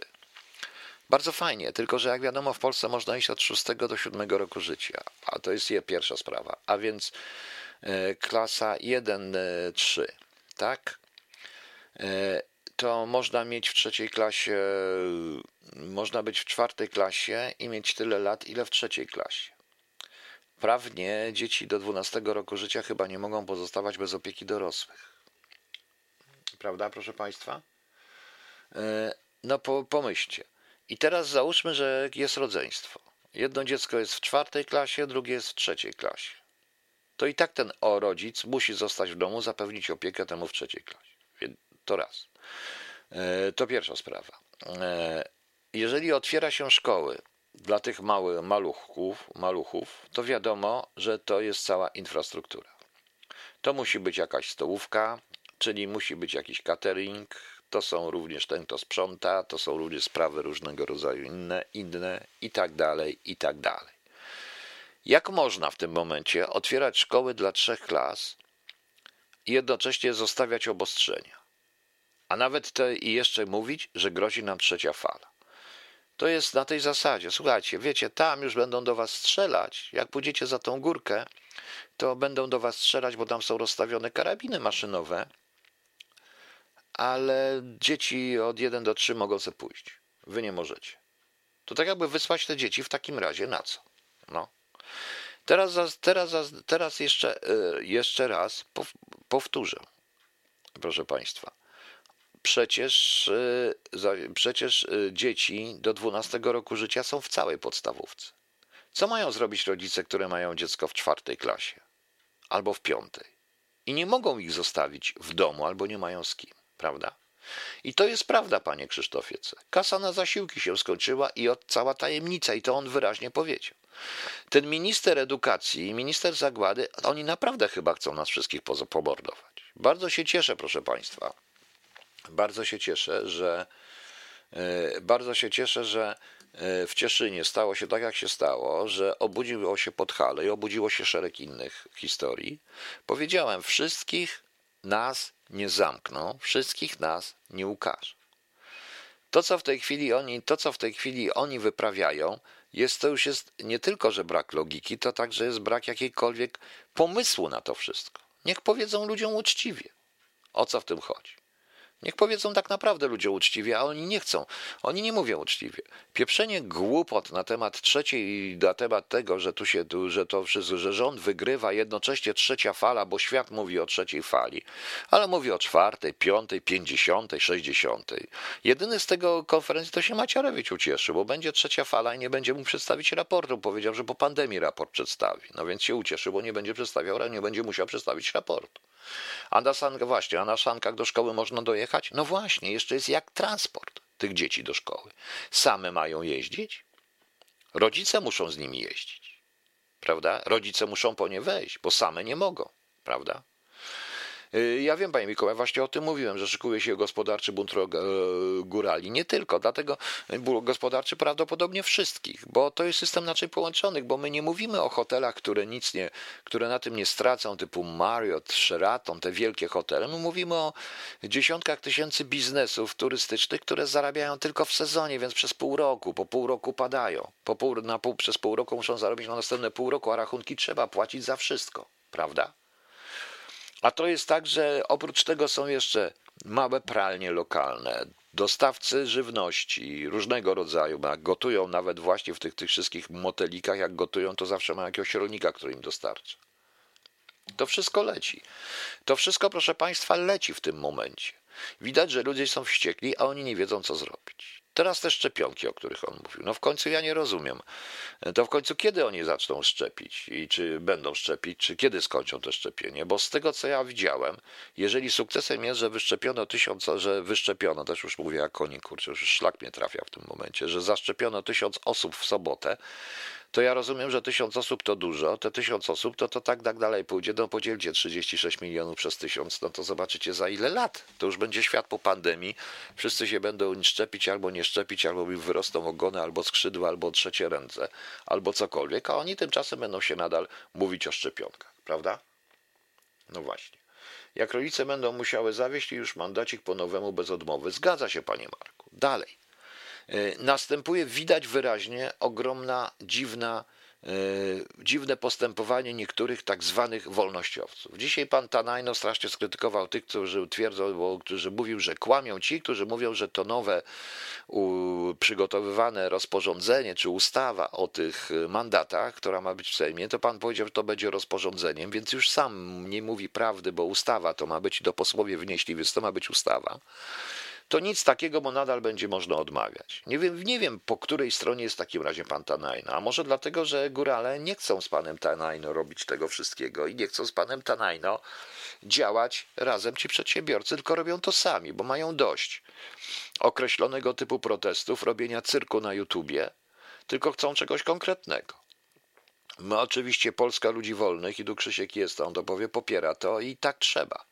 Speaker 1: Bardzo fajnie, tylko że jak wiadomo w Polsce można iść od 6 do 7 roku życia, a to jest pierwsza sprawa. A więc E, klasa 1-3, e, tak? E, to można mieć w trzeciej klasie, można być w czwartej klasie i mieć tyle lat, ile w trzeciej klasie. Prawnie dzieci do 12 roku życia chyba nie mogą pozostawać bez opieki dorosłych. Prawda, proszę Państwa? No pomyślcie. I teraz załóżmy, że jest rodzeństwo. Jedno dziecko jest w czwartej klasie, drugie jest w trzeciej klasie to i tak ten o rodzic musi zostać w domu, zapewnić opiekę temu w trzeciej klasie. To raz. E, to pierwsza sprawa. E, jeżeli otwiera się szkoły dla tych małych maluchów, maluchów, to wiadomo, że to jest cała infrastruktura. To musi być jakaś stołówka, czyli musi być jakiś catering, to są również ten, kto sprząta, to są również sprawy różnego rodzaju inne, inne i tak dalej, i tak dalej. Jak można w tym momencie otwierać szkoły dla trzech klas i jednocześnie zostawiać obostrzenia? A nawet te, i jeszcze mówić, że grozi nam trzecia fala. To jest na tej zasadzie. Słuchajcie, wiecie, tam już będą do was strzelać. Jak pójdziecie za tą górkę, to będą do was strzelać, bo tam są rozstawione karabiny maszynowe. Ale dzieci od 1 do 3 mogą sobie pójść. Wy nie możecie. To tak jakby wysłać te dzieci w takim razie na co? No. Teraz, teraz, teraz jeszcze, e, jeszcze raz powtórzę, proszę Państwa. Przecież, e, przecież e, dzieci do 12 roku życia są w całej podstawówce. Co mają zrobić rodzice, które mają dziecko w czwartej klasie albo w piątej? I nie mogą ich zostawić w domu albo nie mają z kim, prawda? I to jest prawda, panie Krzysztofie C. Kasa na zasiłki się skończyła i od cała tajemnica, i to on wyraźnie powiedział. Ten minister edukacji i minister zagłady, oni naprawdę chyba chcą nas wszystkich pomordować. Bardzo się cieszę, proszę państwa. Bardzo się cieszę, że e, bardzo się cieszę, że e, w Cieszynie stało się tak, jak się stało, że obudziło się Podhale i obudziło się szereg innych historii. Powiedziałem, wszystkich nas nie zamkną, wszystkich nas nie ukażą. To, co w tej chwili oni, to, co w tej chwili oni wyprawiają, jest to już jest nie tylko, że brak logiki, to także jest brak jakiejkolwiek pomysłu na to wszystko. Niech powiedzą ludziom uczciwie, o co w tym chodzi. Niech powiedzą tak naprawdę ludzie uczciwie, a oni nie chcą. Oni nie mówią uczciwie. Pieprzenie głupot na temat trzeciej, na temat tego, że tu się, że to wszystko, że rząd wygrywa jednocześnie trzecia fala, bo świat mówi o trzeciej fali, ale mówi o czwartej, piątej, pięćdziesiątej, sześćdziesiątej. Jedyny z tego konferencji to się Macierewicz ucieszy, bo będzie trzecia fala i nie będzie mógł przedstawić raportu. Powiedział, że po pandemii raport przedstawi. No więc się ucieszy, bo nie będzie przedstawiał, nie będzie musiał przedstawić raportu. A na sankach, właśnie, a na sankach do szkoły można dojechać? No właśnie, jeszcze jest jak transport tych dzieci do szkoły. Same mają jeździć? Rodzice muszą z nimi jeździć. Prawda? Rodzice muszą po nie wejść, bo same nie mogą. Prawda? Y, ja wiem, panie Mikołaj, właśnie o tym mówiłem, że szykuje się gospodarczy bunt e, górali. Nie tylko, dlatego gospodarczy prawdopodobnie wszystkich, bo to jest system naczyń połączonych, bo my nie mówimy o hotelach, które nic nie, które na tym nie stracą, typu Marriott, Sheraton, te wielkie hotele. My mówimy o dziesiątkach tysięcy biznesów turystycznych, które zarabiają tylko w sezonie, więc przez pół roku, po pół roku padają. Po pół, na pół, przez pół roku muszą zarobić na następne pół roku, a rachunki trzeba płacić za wszystko, prawda? A to jest tak, że oprócz tego są jeszcze małe pralnie lokalne, dostawcy żywności różnego rodzaju, jak gotują nawet właśnie w tych, tych wszystkich motelikach, jak gotują, to zawsze mają jakiegoś rolnika, który im dostarcza. To wszystko leci. To wszystko, proszę Państwa, leci w tym momencie. Widać, że ludzie są wściekli, a oni nie wiedzą, co zrobić. Teraz te szczepionki, o których on mówił. No w końcu ja nie rozumiem. To w końcu kiedy oni zaczną szczepić i czy będą szczepić, czy kiedy skończą to szczepienie? Bo z tego, co ja widziałem, jeżeli sukcesem jest, że wyszczepiono tysiąc, że wyszczepiono, też już mówię jak koni, kurczę, już szlak mnie trafia w tym momencie, że zaszczepiono tysiąc osób w sobotę, to ja rozumiem, że tysiąc osób to dużo, te tysiąc osób to, to tak, tak dalej pójdzie, no podzielcie 36 milionów przez tysiąc, no to zobaczycie za ile lat. To już będzie świat po pandemii, wszyscy się będą szczepić albo nie szczepić, albo mi wyrosną ogony, albo skrzydła, albo trzecie ręce, albo cokolwiek, a oni tymczasem będą się nadal mówić o szczepionkach, prawda? No właśnie. Jak rodzice będą musiały zawieść już mandacik po nowemu bez odmowy. Zgadza się, panie Marku. Dalej. E, następuje, widać wyraźnie, ogromna, dziwna, e, dziwne postępowanie niektórych tak zwanych wolnościowców. Dzisiaj pan Tanajno strasznie skrytykował tych, którzy twierdzą, bo, którzy mówił, że kłamią ci, którzy mówią, że to nowe przygotowywane rozporządzenie czy ustawa o tych mandatach, która ma być w Sejmie, to pan powiedział, że to będzie rozporządzeniem, więc już sam nie mówi prawdy, bo ustawa to ma być, do posłowie wnieśli, więc to ma być ustawa to nic takiego, bo nadal będzie można odmawiać. Nie wiem, nie wiem po której stronie jest w takim razie pan Tanajno, a może dlatego, że górale nie chcą z panem Tanajno robić tego wszystkiego i nie chcą z panem Tanajno działać razem ci przedsiębiorcy, tylko robią to sami, bo mają dość określonego typu protestów, robienia cyrku na YouTubie, tylko chcą czegoś konkretnego. My oczywiście Polska Ludzi Wolnych i tu Krzysiek jest, on to powie, popiera to i tak trzeba.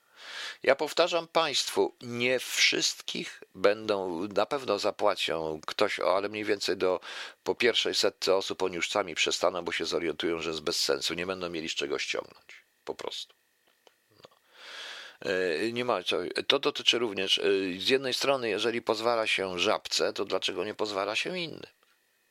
Speaker 1: Ja powtarzam Państwu, nie wszystkich będą, na pewno zapłacią ktoś, ale mniej więcej do po pierwszej setce osób oni już sami przestaną, bo się zorientują, że jest bez sensu, nie będą mieli z czego ściągnąć. Po prostu. No. E, nie ma co. To dotyczy również, e, z jednej strony, jeżeli pozwala się żabce, to dlaczego nie pozwala się innym?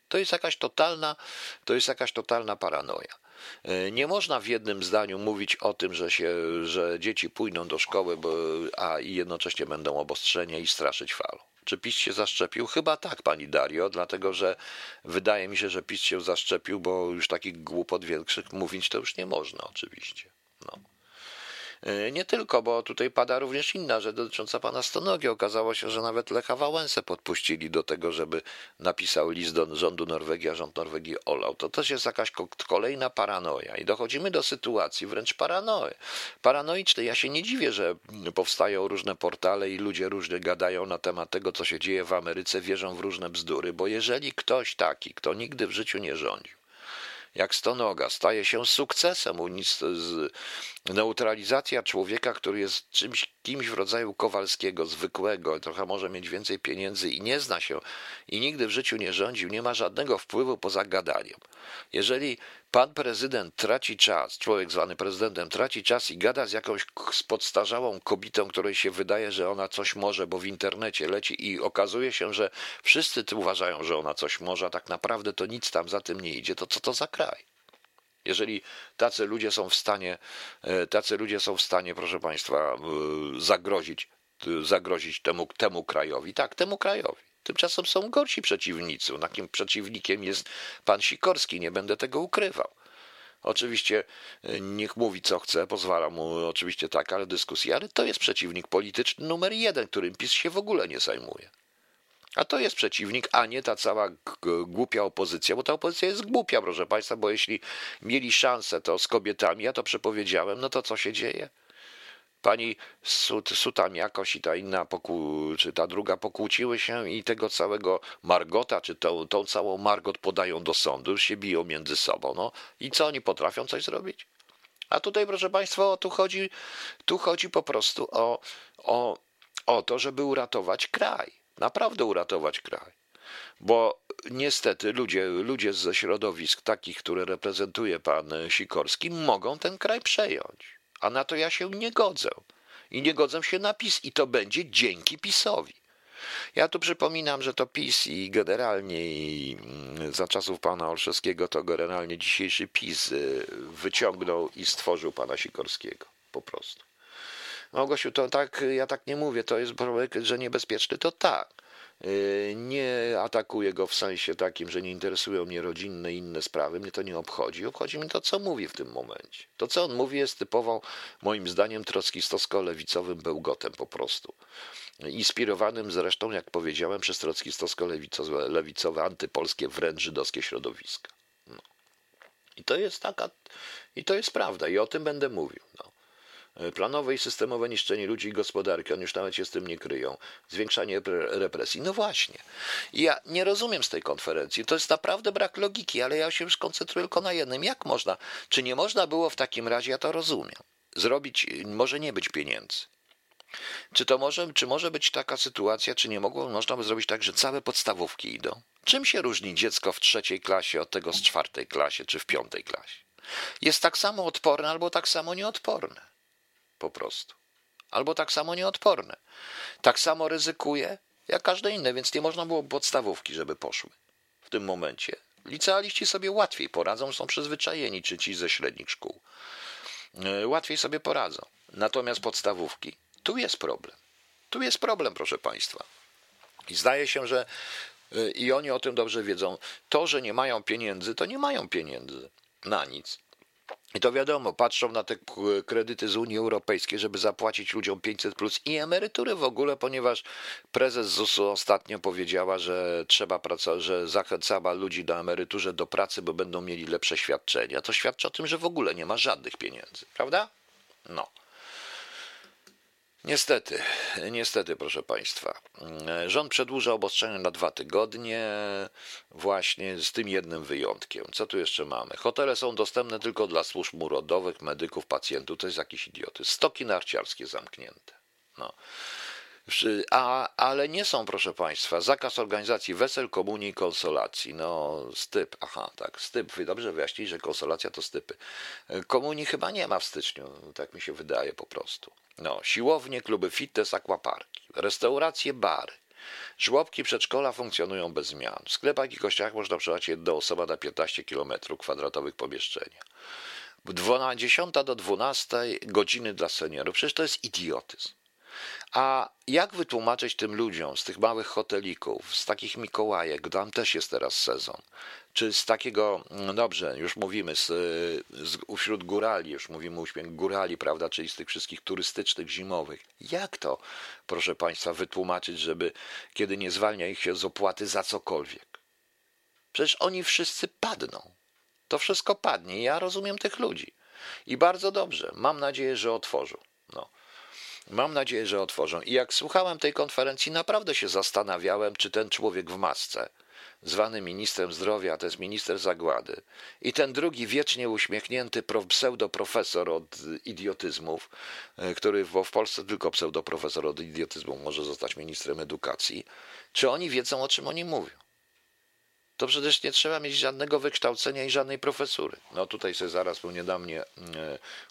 Speaker 1: To jest jakaś totalna, to jest jakaś totalna paranoja. E, nie można w jednym zdaniu mówić o tym, że, się, że dzieci pójdą do szkoły, bo, a i jednocześnie będą obostrzenia i straszyć falą. Czy PiS się zaszczepił? Chyba tak, pani Dario, dlatego że wydaje mi się, że PiS się zaszczepił, bo już takich głupot większych mówić to już nie można, oczywiście. No. E, nie tylko, bo tutaj pada również inna rzecz dotycząca pana Stonogi. Okazało się, że nawet Lecha Wałęsę podpuścili do tego, żeby napisał list do rządu Norwegii, a rząd Norwegii olał. To też jest jakaś kolejna paranoja i dochodzimy do sytuacji wręcz paranoi. paranoicznej. Ja się nie dziwię, że powstają różne portale i ludzie różnie gadają na temat tego, co się dzieje w Ameryce, wierzą w różne bzdury, bo jeżeli ktoś taki, kto nigdy w życiu nie rządził, jak stonoga, staje się sukcesem. Neutralizacja człowieka, który jest czymś, kimś w rodzaju Kowalskiego, zwykłego, trochę może mieć więcej pieniędzy i nie zna się i nigdy w życiu nie rządził, nie ma żadnego wpływu poza gadaniem. Jeżeli pan prezydent traci czas, człowiek zwany prezydentem traci czas i gada z jakąś podstarzałą kobietą, której się wydaje, że ona coś może, bo w internecie leci i okazuje się, że wszyscy uważają, że ona coś może, a tak naprawdę to nic tam za tym nie idzie, to co to za kraj? Jeżeli tacy ludzie są w stanie, e, tacy ludzie są w stanie, proszę Państwa, e, zagrozić zagrozić temu, temu krajowi. Tak, temu krajowi. Tymczasem są gorsi przeciwnicy. Takim przeciwnikiem jest pan Sikorski, nie będę tego ukrywał. Oczywiście e, niech mówi co chce, pozwalam mu oczywiście tak, ale dyskusji, ale to jest przeciwnik polityczny numer jeden, którym PiS się w ogóle nie zajmuje. A to jest przeciwnik, a nie ta cała głupia opozycja, bo ta opozycja jest głupia, proszę Państwa, bo jeśli mieli szansę to z kobietami, ja to przepowiedziałem, no to co się dzieje? Pani Sut, Sutam jakoś i ta inna, pokłó, czy ta druga pokłóciły się i tego całego Margota, czy tą, tą całą Margot podają do sądu, już się biją między sobą. No i co oni potrafią coś zrobić? A tutaj, proszę Państwa, tu chodzi, tu chodzi po prostu o, o, o to, żeby uratować kraj. Naprawdę uratować kraj. Bo niestety ludzie, ludzie ze środowisk takich, które reprezentuje pan Sikorski, mogą ten kraj przejąć a na to ja się nie godzę. I nie godzę się na PiS i to będzie dzięki PiSowi. Ja tu przypominam, że to PiS i generalnie i mm, za czasów pana Olszewskiego to generalnie dzisiejszy PiS y, wyciągnął i stworzył pana Sikorskiego. Po prostu. Małgosiu, to tak, ja tak nie mówię, to jest projekt, że niebezpieczny, to tak. Y, nie atakuję go w sensie takim, że nie interesują mnie rodzinne i inne sprawy. Mnie to nie obchodzi. Obchodzi mnie to, co mówi w tym momencie. To, co on mówi, jest typową, moim zdaniem, trockistowsko-lewicowym bełgotem po prostu. Inspirowanym zresztą, jak powiedziałem, przez trockistowsko-lewicowe, lewicowe, antypolskie, wręcz żydowskie środowiska. No. I to jest taka, i to jest prawda, i o tym będę mówił. No. E, planowe i systemowe niszczenie ludzi i gospodarki, oni już nawet się z tym nie kryją, zwiększanie represji. No właśnie. Ja nie rozumiem z tej konferencji. To jest naprawdę brak logiki, ale ja się już koncentruję tylko na jednym. Jak można? Czy nie można było w takim razie, ja to rozumiem, zrobić, może nie być pieniędzy. Czy to może, czy może być taka sytuacja, czy nie mogło, można by zrobić tak, że całe podstawówki idą? Czym się różni dziecko w trzeciej klasie od tego z czwartej klasie, czy w piątej klasie? Jest tak samo odporne albo tak samo nieodporne po prostu. Albo tak samo nieodporne. Tak samo ryzykuje jak każde inne, więc nie można było podstawówki, żeby poszły w tym momencie. Licealiści sobie łatwiej poradzą, są przyzwyczajeni, czy ci ze średnich szkół. E, łatwiej sobie poradzą. Natomiast podstawówki, tu jest problem. Tu jest problem, proszę Państwa. I zdaje się, że e, i oni o tym dobrze wiedzą. To, że nie mają pieniędzy, to nie mają pieniędzy na nic. I to wiadomo, patrzą na te kredyty z Unii Europejskiej, żeby zapłacić ludziom 500 plus i emerytury w ogóle, ponieważ prezes ZUS-u ostatnio powiedziała, że trzeba pracować, że zachęcała ludzi do emeryturze do pracy, bo będą mieli lepsze świadczenia. To świadczy o tym, że w ogóle nie ma żadnych pieniędzy, prawda? No. Niestety, niestety, proszę Państwa. Rząd przedłuża obostrzenia na dwa tygodnie, właśnie z tym jednym wyjątkiem. Co tu jeszcze mamy? Hotele są dostępne tylko dla służb mundurowych, medyków, pacjentów. To jest jakiś idioty. Stoki narciarskie zamknięte. No. A, ale nie są, proszę Państwa, zakaz organizacji wesel, komunii i konsolacji. No, styp, aha, tak, styp. Wy dobrze wyjaśnili, że konsolacja to stypy. Komunii chyba nie ma w styczniu, tak mi się wydaje po prostu. No, siłownie, kluby fitness, akwaparki, restauracje, bary. Żłobki przedszkola funkcjonują bez zmian. W sklepach i kościach można przebywać jedna osoba na 15 km kwadratowych pomieszczenia. W 10 do 12 godziny dla seniorów. Przecież to jest idiotyzm. A jak wytłumaczyć tym ludziom z tych małych hotelików, z takich Mikołajek, tam też jest teraz sezon, czy z takiego, no dobrze, już mówimy, z, z, wśród górali, już mówimy uśmiech górali, prawda, czyli z tych wszystkich turystycznych, zimowych. Jak to, proszę Państwa, wytłumaczyć, żeby kiedy nie zwalnia ich się z opłaty za cokolwiek? Przecież oni wszyscy padną. To wszystko padnie. Ja rozumiem tych ludzi. I bardzo dobrze. Mam nadzieję, że otworzą. Mam nadzieję, że otworzą. I jak słuchałem tej konferencji, naprawdę się zastanawiałem, czy ten człowiek w masce, zwany ministrem zdrowia, to jest minister zagłady, i ten drugi wiecznie uśmiechnięty pseudoprofesor od idiotyzmów, e, który w Polsce tylko pseudoprofesor od idiotyzmu może zostać ministrem edukacji, czy oni wiedzą, o czym oni mówią? To przecież nie trzeba mieć żadnego wykształcenia i żadnej profesury. No tutaj sobie zaraz, bo nie da mnie,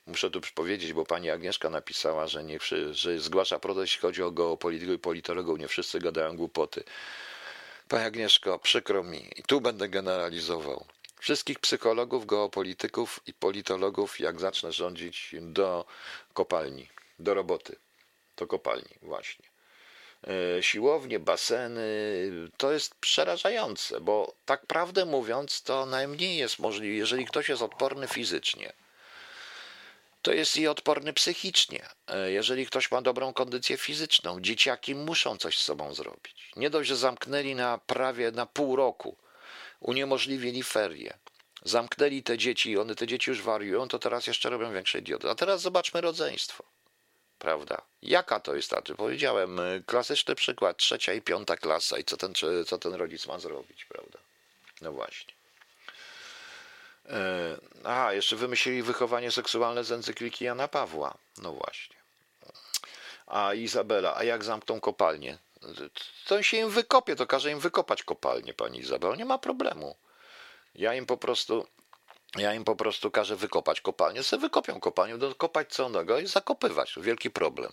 Speaker 1: muszę tu powiedzieć, bo pani Agnieszka napisała, że, nie, że zgłasza protest, jeśli chodzi o geopolitykę i politologów, nie wszyscy gadają głupoty. Pani Agnieszko, przykro mi, i tu będę generalizował. Wszystkich psychologów, geopolityków i politologów, jak zacznę rządzić, do kopalni, do roboty. do kopalni, właśnie. E, siłownie, baseny, to jest przerażające, bo tak prawdę mówiąc, to najmniej jest możliwe, jeżeli ktoś jest odporny fizycznie, to jest i odporny psychicznie. E, jeżeli ktoś ma dobrą kondycję fizyczną, dzieciaki muszą coś z sobą zrobić. Nie dość, że zamknęli na prawie na pół roku, uniemożliwili ferie, zamknęli te dzieci, one te dzieci już wariują, to teraz jeszcze robią większe idioty. A teraz zobaczmy rodzeństwo. Prawda? Jaka to jest ta? Powiedziałem, y, klasyczny przykład, trzecia i piąta klasa i co ten, co ten rodzic ma zrobić, prawda? No właśnie. E, aha, jeszcze wymyślili wychowanie seksualne z encykliki Jana Pawła. No właśnie. A Izabela, a jak zamkną kopalnię? To się im wykopie, to każe im wykopać kopalnię, pani Izabela. Nie ma problemu. Ja im po prostu ja im po prostu każę wykopać kopalnię, sobie wykopią kopalnię, dokopać co innego i zakopywać. Wielki problem.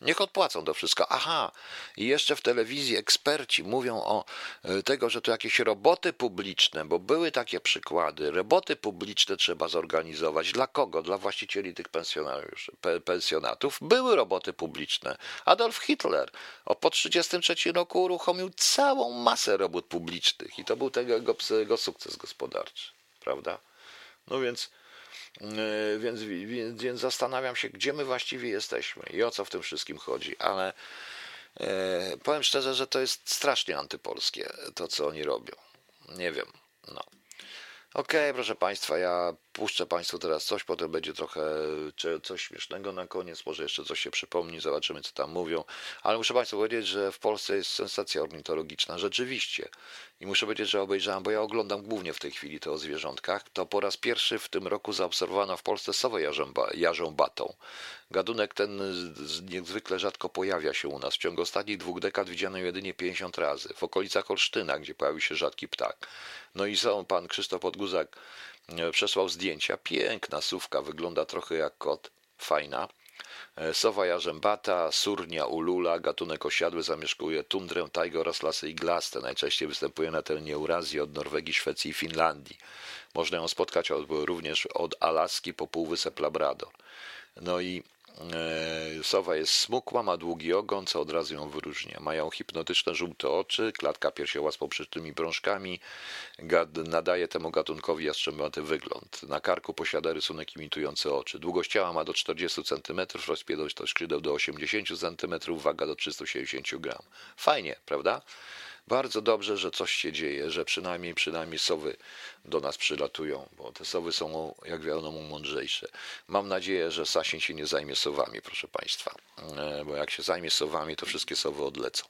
Speaker 1: Niech odpłacą to wszystko. Aha, i jeszcze w telewizji eksperci mówią o e, tego, że to jakieś roboty publiczne, bo były takie przykłady. Roboty publiczne trzeba zorganizować. Dla kogo? Dla właścicieli tych pensjonariuszy, pensjonatów. Były roboty publiczne. Adolf Hitler po 1933 roku uruchomił całą masę robót publicznych i to był tego jego, jego sukces gospodarczy. Prawda? No więc, e, więc, więc, więc zastanawiam się, gdzie my właściwie jesteśmy i o co w tym wszystkim chodzi, ale e, powiem szczerze, że to jest strasznie antypolskie, to co oni robią. Nie wiem, no. Okej, okay, proszę Państwa, ja puszczę Państwu teraz coś, potem będzie trochę coś śmiesznego na koniec, może jeszcze coś się przypomni, zobaczymy co tam mówią, ale muszę Państwu powiedzieć, że w Polsce jest sensacja ornitologiczna, rzeczywiście. I muszę powiedzieć, że obejrzałem, bo ja oglądam głównie w tej chwili to o zwierzątkach, to po raz pierwszy w tym roku zaobserwowano w Polsce sowę jarzą, batą. Gatunek ten niezwykle rzadko pojawia się u nas. W ciągu ostatnich dwóch dekad widziano jedynie 50 razy. W okolicach Olsztyna, gdzie pojawił się rzadki ptak. No i są pan Krzysztof Podguzak przesłał zdjęcia. Piękna sówka, wygląda trochę jak kot. Fajna. E, sowa jarzębata, surnia ulula, gatunek osiadły zamieszkuje tundrę, tajgę oraz lasy iglaste. Najczęściej występuje na terenie Eurazji od Norwegii, Szwecji i Finlandii. Można ją spotkać od, również od Alaski po półwysep Labrador. No i E, sowa jest smukła, ma długi ogon, co od razu ją wyróżnia. Mają hipnotyczne żółte oczy, klatka piersiowa z poprzecznymi brążkami nadaje temu gatunkowi jastrzębaty wygląd. Na karku posiada rysunek imitujący oczy. Długość ciała ma do 40 cm, rozpiętość to skrzydeł do 80 cm, waga do 370 g. Fajnie, prawda? Bardzo dobrze, że coś się dzieje, że przynajmniej przynajmniej sowy do nas przylatują, bo te sowy są, jak wiadomo, mądrzejsze. Mam nadzieję, że Sasin się nie zajmie sowami, proszę Państwa, e, bo jak się zajmie sowami, to wszystkie sowy odlecą.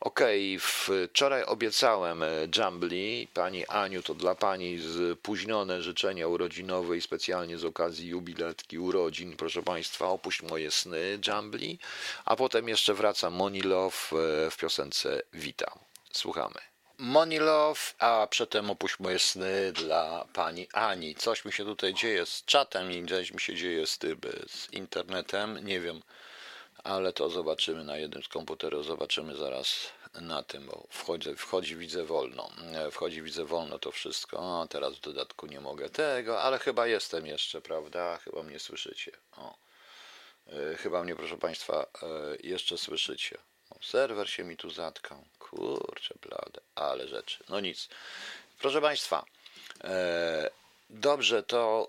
Speaker 1: Okej, okay, wczoraj obiecałem Jumbly, pani Aniu, to dla pani spóźnione życzenia urodzinowe i specjalnie z okazji jubiletki urodzin, proszę państwa, opuść moje sny, Jumbly, a potem jeszcze wraca Monilow e, w piosence Witam. Słuchamy. Money Love, a przedtem opuść moje sny dla pani Ani. Coś mi się tutaj dzieje z czatem i coś mi się dzieje z, tym, z internetem, nie wiem, ale to zobaczymy na jednym z komputerów, zobaczymy zaraz na tym, bo wchodzi, wchodzi widzę wolno, wchodzi widzę wolno to wszystko, o, teraz w dodatku nie mogę tego, ale chyba jestem jeszcze, prawda, chyba mnie słyszycie, o. E, chyba mnie, proszę Państwa, e, jeszcze słyszycie. Serwer się mi tu zatkał. Kurczę blade, ale rzeczy. No nic. Proszę Państwa, e, dobrze, to,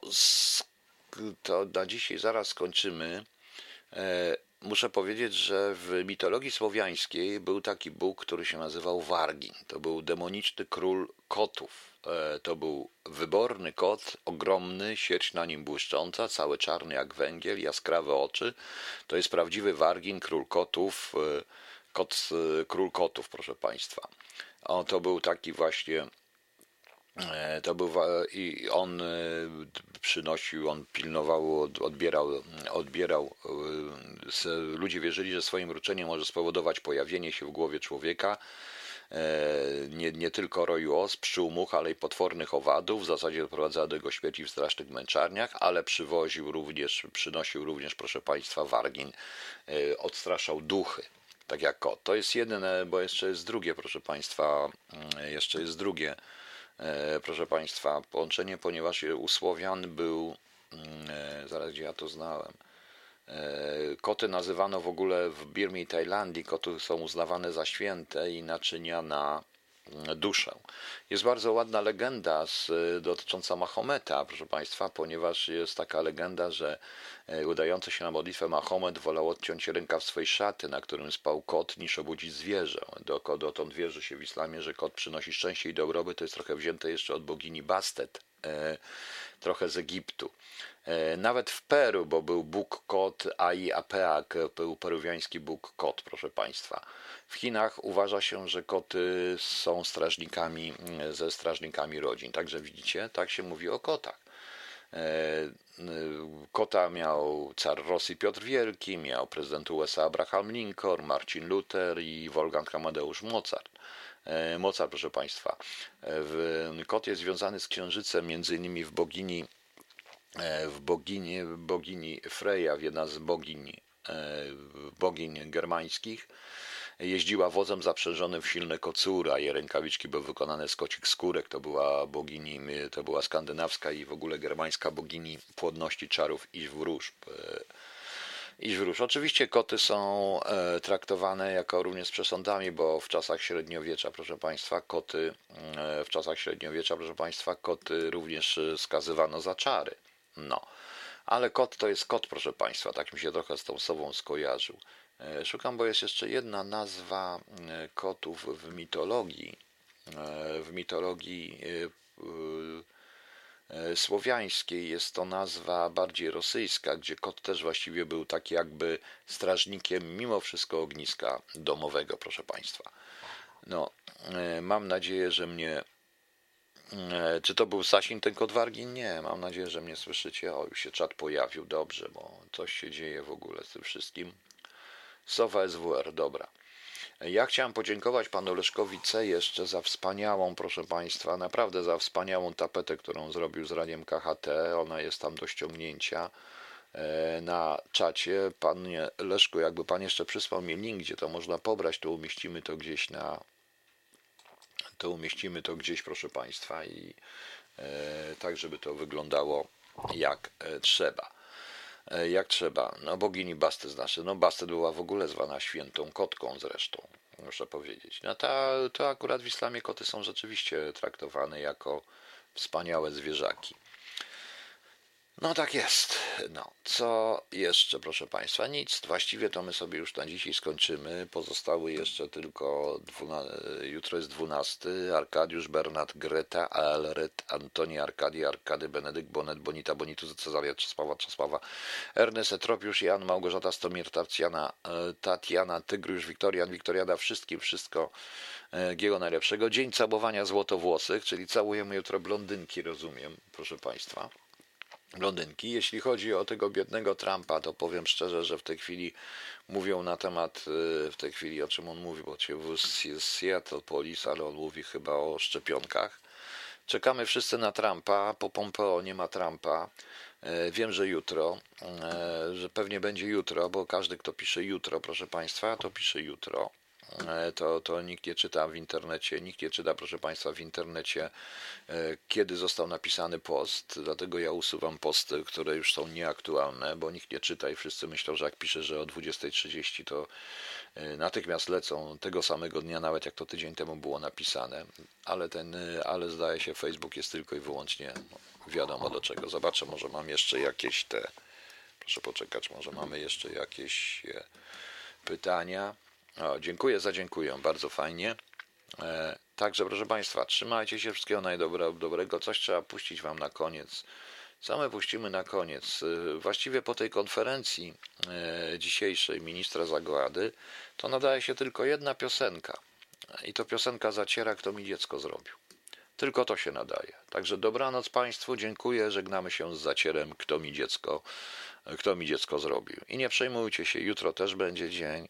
Speaker 1: to na dzisiaj zaraz skończymy. E, muszę powiedzieć, że w mitologii słowiańskiej był taki bóg, który się nazywał Wargin. To był demoniczny król kotów. E, to był wyborny kot, ogromny, sieć na nim błyszcząca, cały czarny jak węgiel, jaskrawe oczy. To jest prawdziwy Wargin, król kotów. E, kot, e, król kotów, proszę Państwa. O, to był taki właśnie e, to był i on e, przynosił, on pilnował, odbierał, odbierał. Ludzie wierzyli, że swoim mruczeniem może spowodować pojawienie się w głowie człowieka nie, nie tylko roju os, pszczół, much, ale i potwornych owadów. W zasadzie doprowadzała do jego śmierci w strasznych męczarniach, ale przywoził również, przynosił również, proszę Państwa, wargin, odstraszał duchy tak jak kot. To jest jedyne, bo jeszcze jest drugie, proszę Państwa, mm, jeszcze jest drugie, e, proszę Państwa, połączenie, ponieważ u Słowian był, mm, e, zaraz gdzie ja to znałem, Koty nazywano w ogóle w Birmie i Tajlandii, koty są uznawane za święte i naczynia na duszę. Jest bardzo ładna legenda z, dotycząca Mahometa, proszę Państwa, ponieważ jest taka legenda, że e, udający się na modlitwę Mahomet wolał odciąć rękaw swojej szaty, na którym spał kot, niż obudzić zwierzę. Dotąd wierzy się w islamie, że kot przynosi szczęście i dobrobyt. To jest trochę wzięte jeszcze od bogini Bastet, e, trochę z Egiptu. E, nawet w Peru, bo był Bóg kot Ai Apeak, był peruwiański Bóg kot, proszę Państwa. W Chinach uważa się, że koty są strażnikami, mm, ze strażnikami rodzin. Także widzicie, tak się mówi o kotach. E, kota miał car Rosji Piotr Wielki, miał prezydent USA Abraham Lincoln, Marcin Luther i Wolfgang Amadeusz Mozart. E, Mozart, proszę Państwa. Kot jest związany z księżycem, między innymi w bogini E, w bogini, bogini Freja, jedna z bogini, e, bogiń germańskich, jeździła wozem zaprzężonym w silne kocury, a jej rękawiczki były wykonane z kocich skórek. To była bogini, to była skandynawska i w ogóle germańska bogini płodności czarów i wróżb. E, I wróż. Oczywiście koty są traktowane jako również przesądami, bo w czasach średniowiecza, proszę Państwa, koty, w czasach średniowiecza, proszę Państwa, koty również skazywano za czary. No, ale kot to jest kot, proszę Państwa, tak mi się trochę z tą sobą skojarzył. E, szukam, bo jest jeszcze jedna nazwa e, kotów w mitologii. E, w mitologii słowiańskiej jest to nazwa bardziej rosyjska, gdzie kot też właściwie był taki jakby strażnikiem mimo wszystko ogniska domowego, proszę Państwa. No, mam nadzieję, że mnie czy to był Sasin ten kod wargi? Nie, mam nadzieję, że mnie słyszycie. O, już się czat pojawił, dobrze, bo coś się dzieje w ogóle z tym wszystkim. Sowa SWR, dobra. Ja chciałem podziękować panu Leszkowi C. jeszcze za wspaniałą, proszę państwa, naprawdę za wspaniałą tapetę, którą zrobił z radiem KHT. Ona jest tam do ściągnięcia e, na czacie. Panie Leszku, jakby pan jeszcze przysłał mi link, gdzie to można pobrać, to umieścimy to gdzieś na to umieścimy to gdzieś, proszę Państwa, i e, tak, żeby to wyglądało jak e, trzeba. E, jak trzeba. No, bogini Bastet znaczy, no Bastet była w ogóle zwana świętą kotką zresztą, muszę powiedzieć. No ta, to akurat w islamie koty są rzeczywiście traktowane jako wspaniałe zwierzaki. No tak jest. No, co jeszcze, proszę Państwa? Nic. Właściwie to my sobie już na dzisiaj skończymy. Pozostały jeszcze tylko, dwuna... jutro jest 12. Arkadiusz, Bernard, Greta, Alred, Antoni, Arkadi, Arkady, Benedykt, Bonet, Bonita, Bonitus, Cezaria, Czesława, Czesława, Ernest, Etropiusz, Jan, Małgorzata, Stomir, Tatiana, e, Tatiana, Tygriusz, Wiktorian, Wiktoriada, wszystkim, wszystko e, Giego najlepszego. Dzień całowania złotowłosych, czyli całujemy jutro blondynki, rozumiem, proszę Państwa blondynki. Jeśli chodzi o tego biednego Trumpa, to powiem szczerze, że w tej chwili mówią na temat, y, w tej chwili o czym on mówi, bo się z Seattle Police, ale on mówi chyba o szczepionkach. Czekamy wszyscy na Trumpa, po Pompeo nie ma Trumpa. E, wiem, że jutro, e, że pewnie będzie jutro, bo każdy, kto pisze jutro, proszę Państwa, to pisze jutro. E, to, to nikt nie czyta w internecie, nikt nie czyta, proszę Państwa, w internecie, e, kiedy został napisany post, dlatego ja usuwam posty, które już są nieaktualne, bo nikt nie czyta i wszyscy myślą, że jak piszę, że o 20.30 to e, natychmiast lecą tego samego dnia, nawet jak to tydzień temu było napisane, ale ten, ale zdaje się, Facebook jest tylko i wyłącznie no, wiadomo do czego. Zobaczę, może mam jeszcze jakieś te, proszę poczekać, może mamy jeszcze jakieś pytania. O, dziękuję za dziękuję, bardzo fajnie. E, także, proszę Państwa, trzymajcie się, wszystkiego najdobrego. Coś trzeba puścić Wam na koniec. Co my puścimy na koniec? E, właściwie po tej konferencji e, dzisiejszej ministra Zagłady to nadaje się tylko jedna piosenka. I to piosenka zaciera, kto mi dziecko zrobił. Tylko to się nadaje. Także dobranoc Państwu, dziękuję, żegnamy się z zacierem, kto mi dziecko kto mi dziecko zrobił. I nie przejmujcie się, jutro też będzie dzień.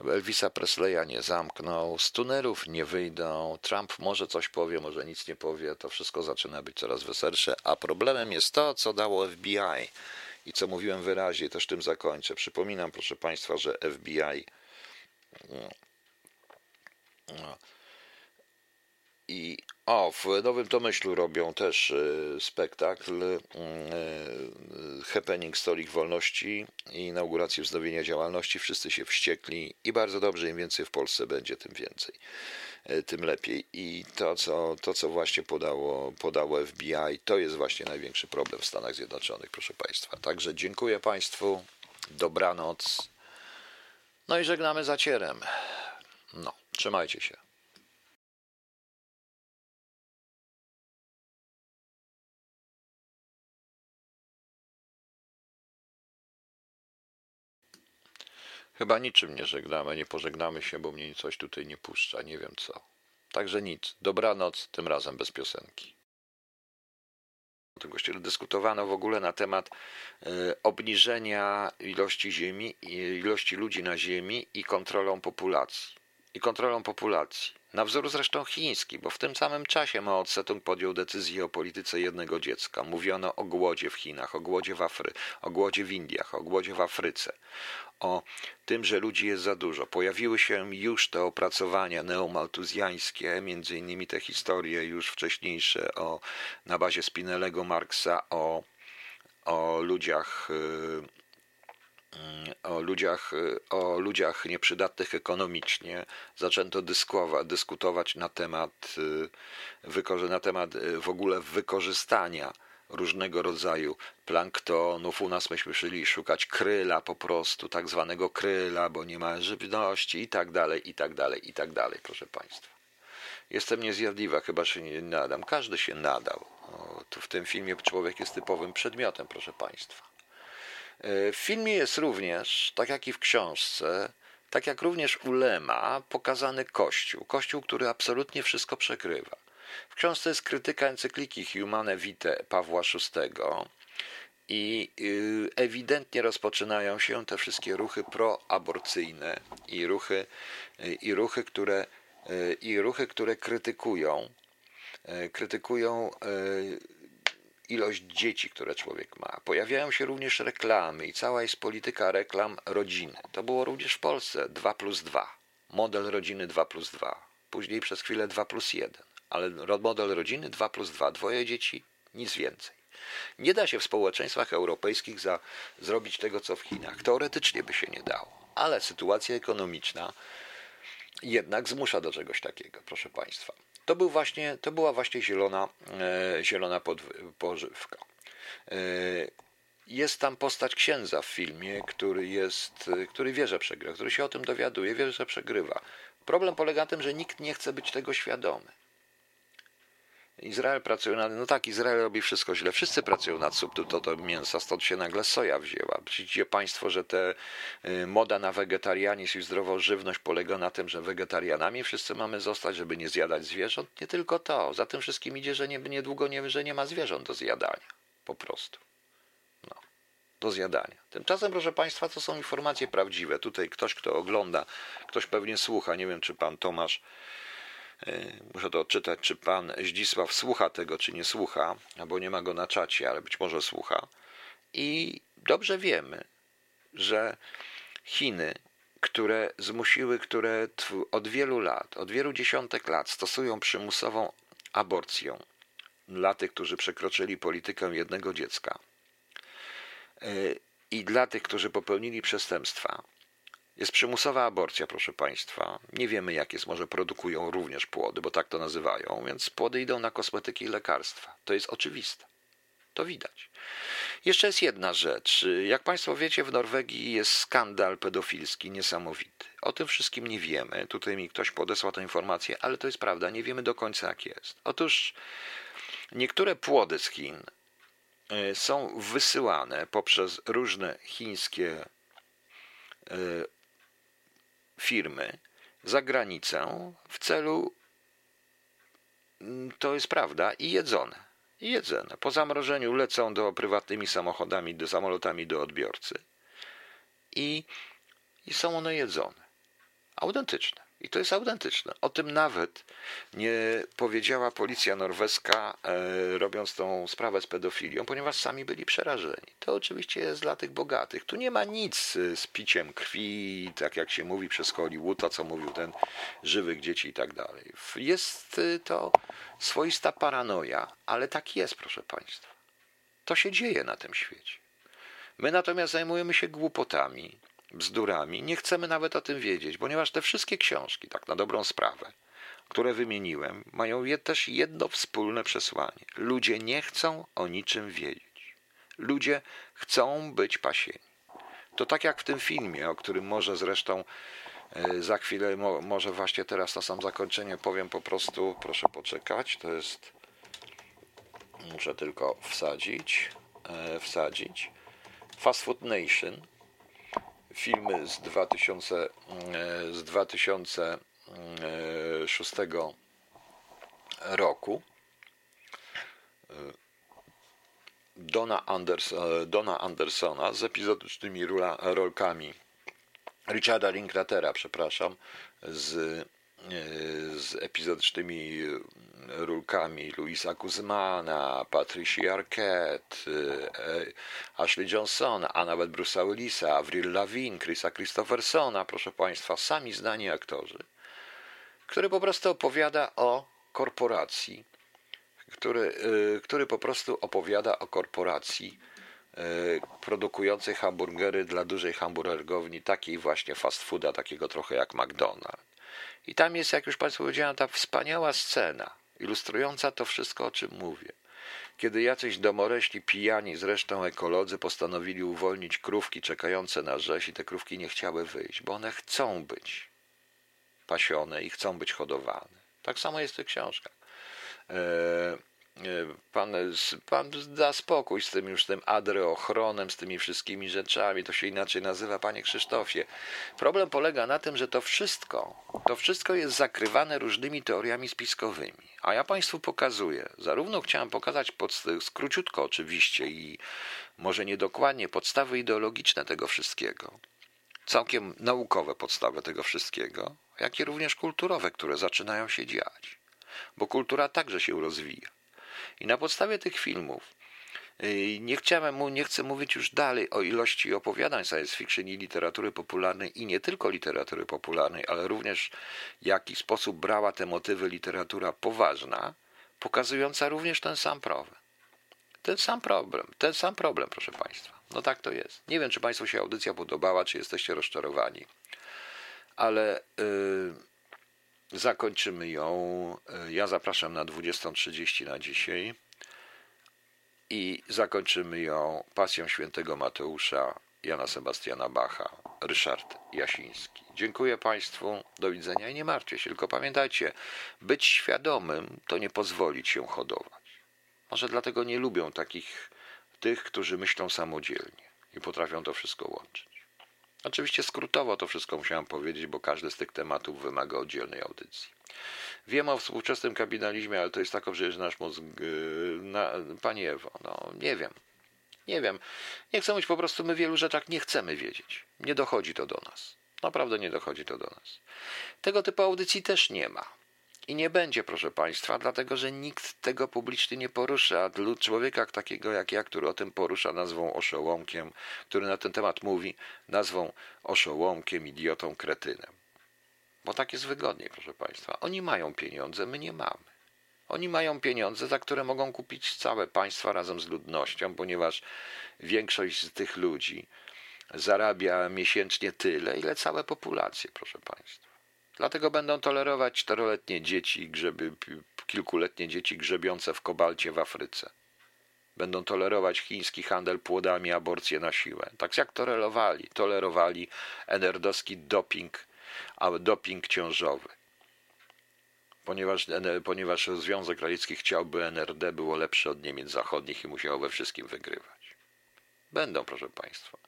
Speaker 1: Elvisa Presleya nie zamknął, z tunelów nie wyjdą, Trump może coś powie, może nic nie powie, to wszystko zaczyna być coraz weselsze, a problemem jest to, co dało FBI. I co mówiłem wyraźnie, też tym zakończę. Przypominam, proszę Państwa, że FBI no, no, i O, w Nowym Tomyślu robią też e, spektakl mm, e, Happening Stolik Wolności i inauguracji wznowienia działalności. Wszyscy się wściekli i bardzo dobrze, im więcej w Polsce będzie, tym więcej, e, tym lepiej. I to, co, to, co właśnie podało, podało FBI, to jest właśnie największy problem w Stanach Zjednoczonych, proszę Państwa. Także dziękuję Państwu, dobranoc, no i żegnamy zacierem. No, trzymajcie się. Chyba niczym nie żegnamy, nie pożegnamy się, bo mnie coś tutaj nie puszcza, nie wiem co. Także nic. Dobranoc, tym razem bez piosenki. W tym kościele dyskutowano w ogóle na temat y, obniżenia ilości ziemi, ilości ludzi na ziemi i kontrolą populacji. I kontrolą populacji. Na wzór zresztą chiński, bo w tym samym czasie Mao Tse-tung podjął decyzję o polityce jednego dziecka. Mówiono o głodzie w Chinach, o głodzie w Afry, o głodzie w Indiach, o głodzie w Afryce, o tym, że ludzi jest za dużo. Pojawiły się już te opracowania neomaltuzjańskie, między innymi te historie już wcześniejsze o, na bazie Spinellego Marksa o, o ludziach o ludziach, o ludziach nieprzydatnych ekonomicznie. Zaczęto dyskutować na temat, na temat w ogóle wykorzystania różnego rodzaju planktonów. U nas myśmy szli szukać kryla po prostu, tak zwanego kryla, bo nie ma żywności i tak dalej, i tak dalej, i tak dalej, proszę Państwa. Jestem niezjadliwa, chyba się nie nadam. Każdy się nadał. O, tu w tym filmie człowiek jest typowym przedmiotem, proszę Państwa. E, w filmie jest również, tak jak i w książce, tak jak również u Lema, pokazany Kościół. Kościół, który absolutnie wszystko przekrywa. W książce jest krytyka encykliki Humane Vitae Pawła VI i y, ewidentnie rozpoczynają się te wszystkie ruchy proaborcyjne i ruchy, y, i ruchy, które, y, i ruchy, które krytykują, krytykują ilość dzieci, które człowiek ma. Pojawiają się również reklamy i cała jest polityka reklam rodziny. To było również w Polsce 2 plus 2. Model rodziny 2 plus 2. Później przez chwilę 2 plus 1 ale model rodziny 2 plus 2, dwoje dzieci, nic więcej. Nie da się w społeczeństwach europejskich za, zrobić tego, co w Chinach. Teoretycznie by się nie dało, ale sytuacja ekonomiczna jednak zmusza do czegoś takiego, proszę Państwa. To, był właśnie, to była właśnie zielona, e, zielona pożywka. E, jest tam postać księdza w filmie, który, jest, który wie, że przegrywa, który się o tym dowiaduje, wie, że przegrywa. Problem polega na tym, że nikt nie chce być tego świadomy. Izrael pracuje nad... No tak, Izrael robi wszystko źle. Wszyscy pracują nad substytutem mięsa, stąd się nagle soja wzięła. Widzicie Państwo, że te y, moda na wegetarianizm i zdrową żywność polega na tym, że wegetarianami wszyscy mamy zostać, żeby nie zjadać zwierząt? Nie tylko to. Za tym wszystkim idzie, że nie, niedługo nie, że nie ma zwierząt do zjadania. Po prostu. No. Do zjadania. Tymczasem, proszę Państwa, to są informacje prawdziwe. Tutaj ktoś, kto ogląda, ktoś pewnie słucha, nie wiem, czy Pan Tomasz muszę to odczytać, czy pan Zdzisław słucha tego, czy nie słucha, albo nie ma go na czacie, ale być może słucha. I dobrze wiemy, że Chiny, które zmusiły, które od wielu lat, od wielu dziesiątek lat stosują przymusową aborcję dla tych, którzy przekroczyli politykę jednego dziecka e, i dla tych, którzy popełnili przestępstwa, jest przymusowa aborcja, proszę Państwa. Nie wiemy, jak jest, może produkują również płody, bo tak to nazywają, więc płody idą na kosmetyki i lekarstwa. To jest oczywiste. To widać. Jeszcze jest jedna rzecz. Jak Państwo wiecie, w Norwegii jest skandal pedofilski niesamowity. O tym wszystkim nie wiemy. Tutaj mi ktoś podesłał tę informację, ale to jest prawda. Nie wiemy do końca, jak jest. Otóż niektóre płody z Chin e, są wysyłane poprzez różne chińskie e, firmy za granicę w celu, mm, to jest prawda, i jedzone. I jedzone. Po zamrożeniu lecą do prywatnymi samochodami, do samolotami do odbiorcy i, i są one jedzone. Autentyczne. I to jest autentyczne. O tym nawet nie powiedziała policja norweska, e, robiąc tą sprawę z pedofilią, ponieważ sami byli przerażeni. To oczywiście jest dla tych bogatych. Tu nie ma nic e, z piciem krwi, tak jak się mówi przez Hollywood, to co mówił ten żywych dzieci i tak dalej. Jest e, to swoista paranoja, ale tak jest, proszę Państwa. To się dzieje na tym świecie. My natomiast zajmujemy się głupotami, bzdurami. Nie chcemy nawet o tym wiedzieć, ponieważ te wszystkie książki, tak na dobrą sprawę, które wymieniłem, mają je też jedno wspólne przesłanie. Ludzie nie chcą o niczym wiedzieć. Ludzie chcą być pasieni. To tak jak w tym filmie, o którym może zresztą e, za chwilę, może właśnie teraz na sam zakończenie powiem po prostu, proszę poczekać, to jest, muszę tylko wsadzić, e, wsadzić, Fast Food Nation, filmy z 2000, e, z 2006 roku. E, Dona, Anders, e, Dona Andersona z epizodycznymi rolkami Richarda Linklatera, przepraszam, z z epizodycznymi rulkami Louisa Guzmana, Patricia Arquette, e, Ashley Johnsona, a nawet Bruce'a Willisa, Avril Lavigne, Chrisa Christophersona, proszę Państwa, sami znani aktorzy, który po prostu opowiada o korporacji, który, e, który po prostu opowiada o korporacji e, produkującej hamburgery dla dużej hamburgerowni, takiej właśnie fast fooda, takiego trochę jak McDonald's. I tam jest, jak już Państwu powiedziałem, ta wspaniała scena, ilustrująca to wszystko, o czym mówię. Kiedy jacyś domoreśli pijani, zresztą ekolodzy, postanowili uwolnić krówki czekające na rzeź i te krówki nie chciały wyjść, bo one chcą być pasione i chcą być hodowane. Tak samo jest w tych książkach. Eee, Pan, pan da spokój z tym już tym adreochronem, z tymi wszystkimi rzeczami, to się inaczej nazywa, panie Krzysztofie. Problem polega na tym, że to wszystko, to wszystko jest zakrywane różnymi teoriami spiskowymi. A ja państwu pokazuję, zarówno chciałem pokazać pod, skróciutko oczywiście i może niedokładnie podstawy ideologiczne tego wszystkiego, całkiem naukowe podstawy tego wszystkiego, jak i również kulturowe, które zaczynają się dziać. Bo kultura także się rozwija. I na podstawie tych filmów y, nie chciałem, nie chcę mówić już dalej o ilości opowiadań science fiction i literatury popularnej i nie tylko literatury popularnej, ale również w jaki sposób brała te motywy literatura poważna, pokazująca również ten sam problem. Ten sam problem, ten sam problem, proszę Państwa. No tak to jest. Nie wiem, czy Państwu się audycja podobała, czy jesteście rozczarowani, ale yy, Zakończymy ją. E, ja zapraszam na 20.30 na dzisiaj i zakończymy ją pasją świętego Mateusza, Jana Sebastiana Bacha, Ryszard Jasiński. Dziękuję Państwu, do widzenia i nie martwcie się, tylko pamiętajcie, być świadomym to nie pozwolić się hodować. Może dlatego nie lubią takich tych, którzy myślą samodzielnie i potrafią to wszystko łączyć. Oczywiście skrótowo to wszystko musiałem powiedzieć, bo każdy z tych tematów wymaga oddzielnej audycji. Wiem o współczesnym kapitalizmie, ale to jest tak że nasz mózg. Yy, na, Ewo, no nie wiem. Nie wiem. Nie chcę mówić po prostu, my wielu rzeczach nie chcemy wiedzieć. Nie dochodzi to do nas. Naprawdę nie dochodzi to do nas. Tego typu audycji też nie ma. I nie będzie, proszę Państwa, dlatego że nikt tego publicznie nie porusza. A człowieka takiego jak ja, który o tym porusza, nazwą oszołomkiem, który na ten temat mówi, nazwą oszołomkiem, idiotą, kretynem. Bo tak jest wygodniej, proszę Państwa. Oni mają pieniądze, my nie mamy. Oni mają pieniądze, za które mogą kupić całe państwa razem z ludnością, ponieważ większość z tych ludzi zarabia miesięcznie tyle, ile całe populacje, proszę Państwa. Dlatego będą tolerować czteroletnie dzieci, grzeby, kilkuletnie dzieci grzebiące w kobalcie w Afryce. Będą tolerować chiński handel płodami, aborcję na siłę. Tak jak tolerowali, tolerowali enerdowski doping, a doping ciążowy. Ponieważ, ponieważ Związek Radziecki chciałby NRD było lepsze od Niemiec Zachodnich i musiało we wszystkim wygrywać. Będą, proszę Państwa.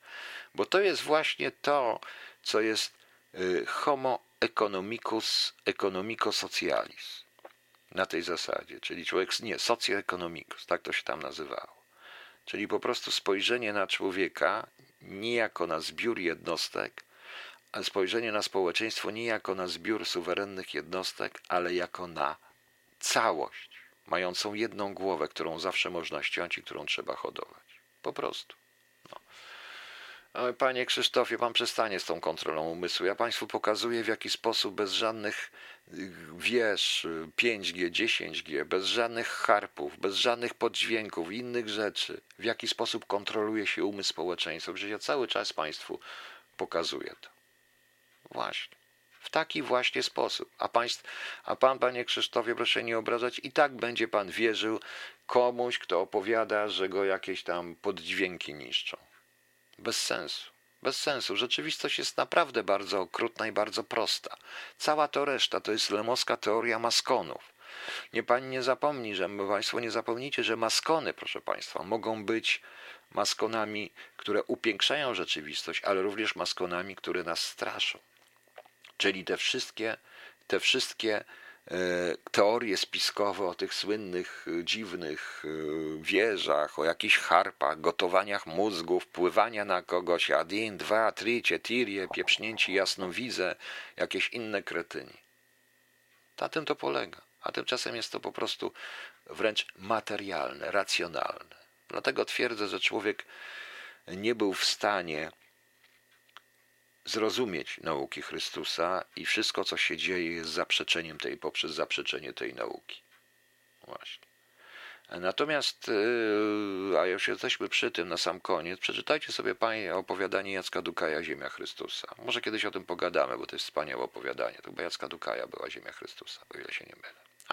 Speaker 1: Bo to jest właśnie to, co jest y, homo economicus, economico socialis. Na tej zasadzie, czyli człowiek, nie, socjoeconomicus, tak to się tam nazywało. Czyli po prostu spojrzenie na człowieka nie jako na zbiór jednostek, spojrzenie na społeczeństwo nie jako na zbiór suwerennych jednostek, ale jako na całość, mającą jedną głowę, którą zawsze można ściąć i którą trzeba hodować. Po prostu. Panie Krzysztofie, pan przestanie z tą kontrolą umysłu. Ja państwu pokazuję, w jaki sposób bez żadnych wież 5G, 10G, bez żadnych harpów, bez żadnych poddźwięków, innych rzeczy, w jaki sposób kontroluje się umysł społeczeństwa. Przecież ja cały czas państwu pokazuję to. Właśnie. W taki właśnie sposób. A, państw, a pan, panie Krzysztofie, proszę nie obrażać, i tak będzie pan wierzył komuś, kto opowiada, że go jakieś tam poddźwięki niszczą. Bez sensu. Bez sensu. Rzeczywistość jest naprawdę bardzo okrutna i bardzo prosta. Cała to reszta to jest lemowska teoria maskonów. Nie pani nie zapomni, że państwo nie zapomnijcie, że maskony, proszę państwa, mogą być maskonami, które upiększają rzeczywistość, ale również maskonami, które nas straszą. Czyli te wszystkie, te wszystkie teorie spiskowe o tych słynnych, e, dziwnych e, wieżach, o jakichś harpach, gotowaniach mózgów, pływania na kogoś, adin, dwa, trzy, tirie, pieprznięci jasnowizę, jakieś inne kretyni. Na tym to polega. A tymczasem jest to po prostu wręcz materialne, racjonalne. Dlatego twierdzę, że człowiek nie był w stanie zrozumieć nauki Chrystusa i wszystko, co się dzieje, jest zaprzeczeniem tej, poprzez zaprzeczenie tej nauki. Właśnie. Natomiast, yy, a już jesteśmy przy tym na sam koniec, przeczytajcie sobie Panie opowiadanie Jacka Dukaja Ziemia Chrystusa. Może kiedyś o tym pogadamy, bo to jest wspaniałe opowiadanie. To chyba Jacka Dukaja była Ziemia Chrystusa, o ile się nie mylę.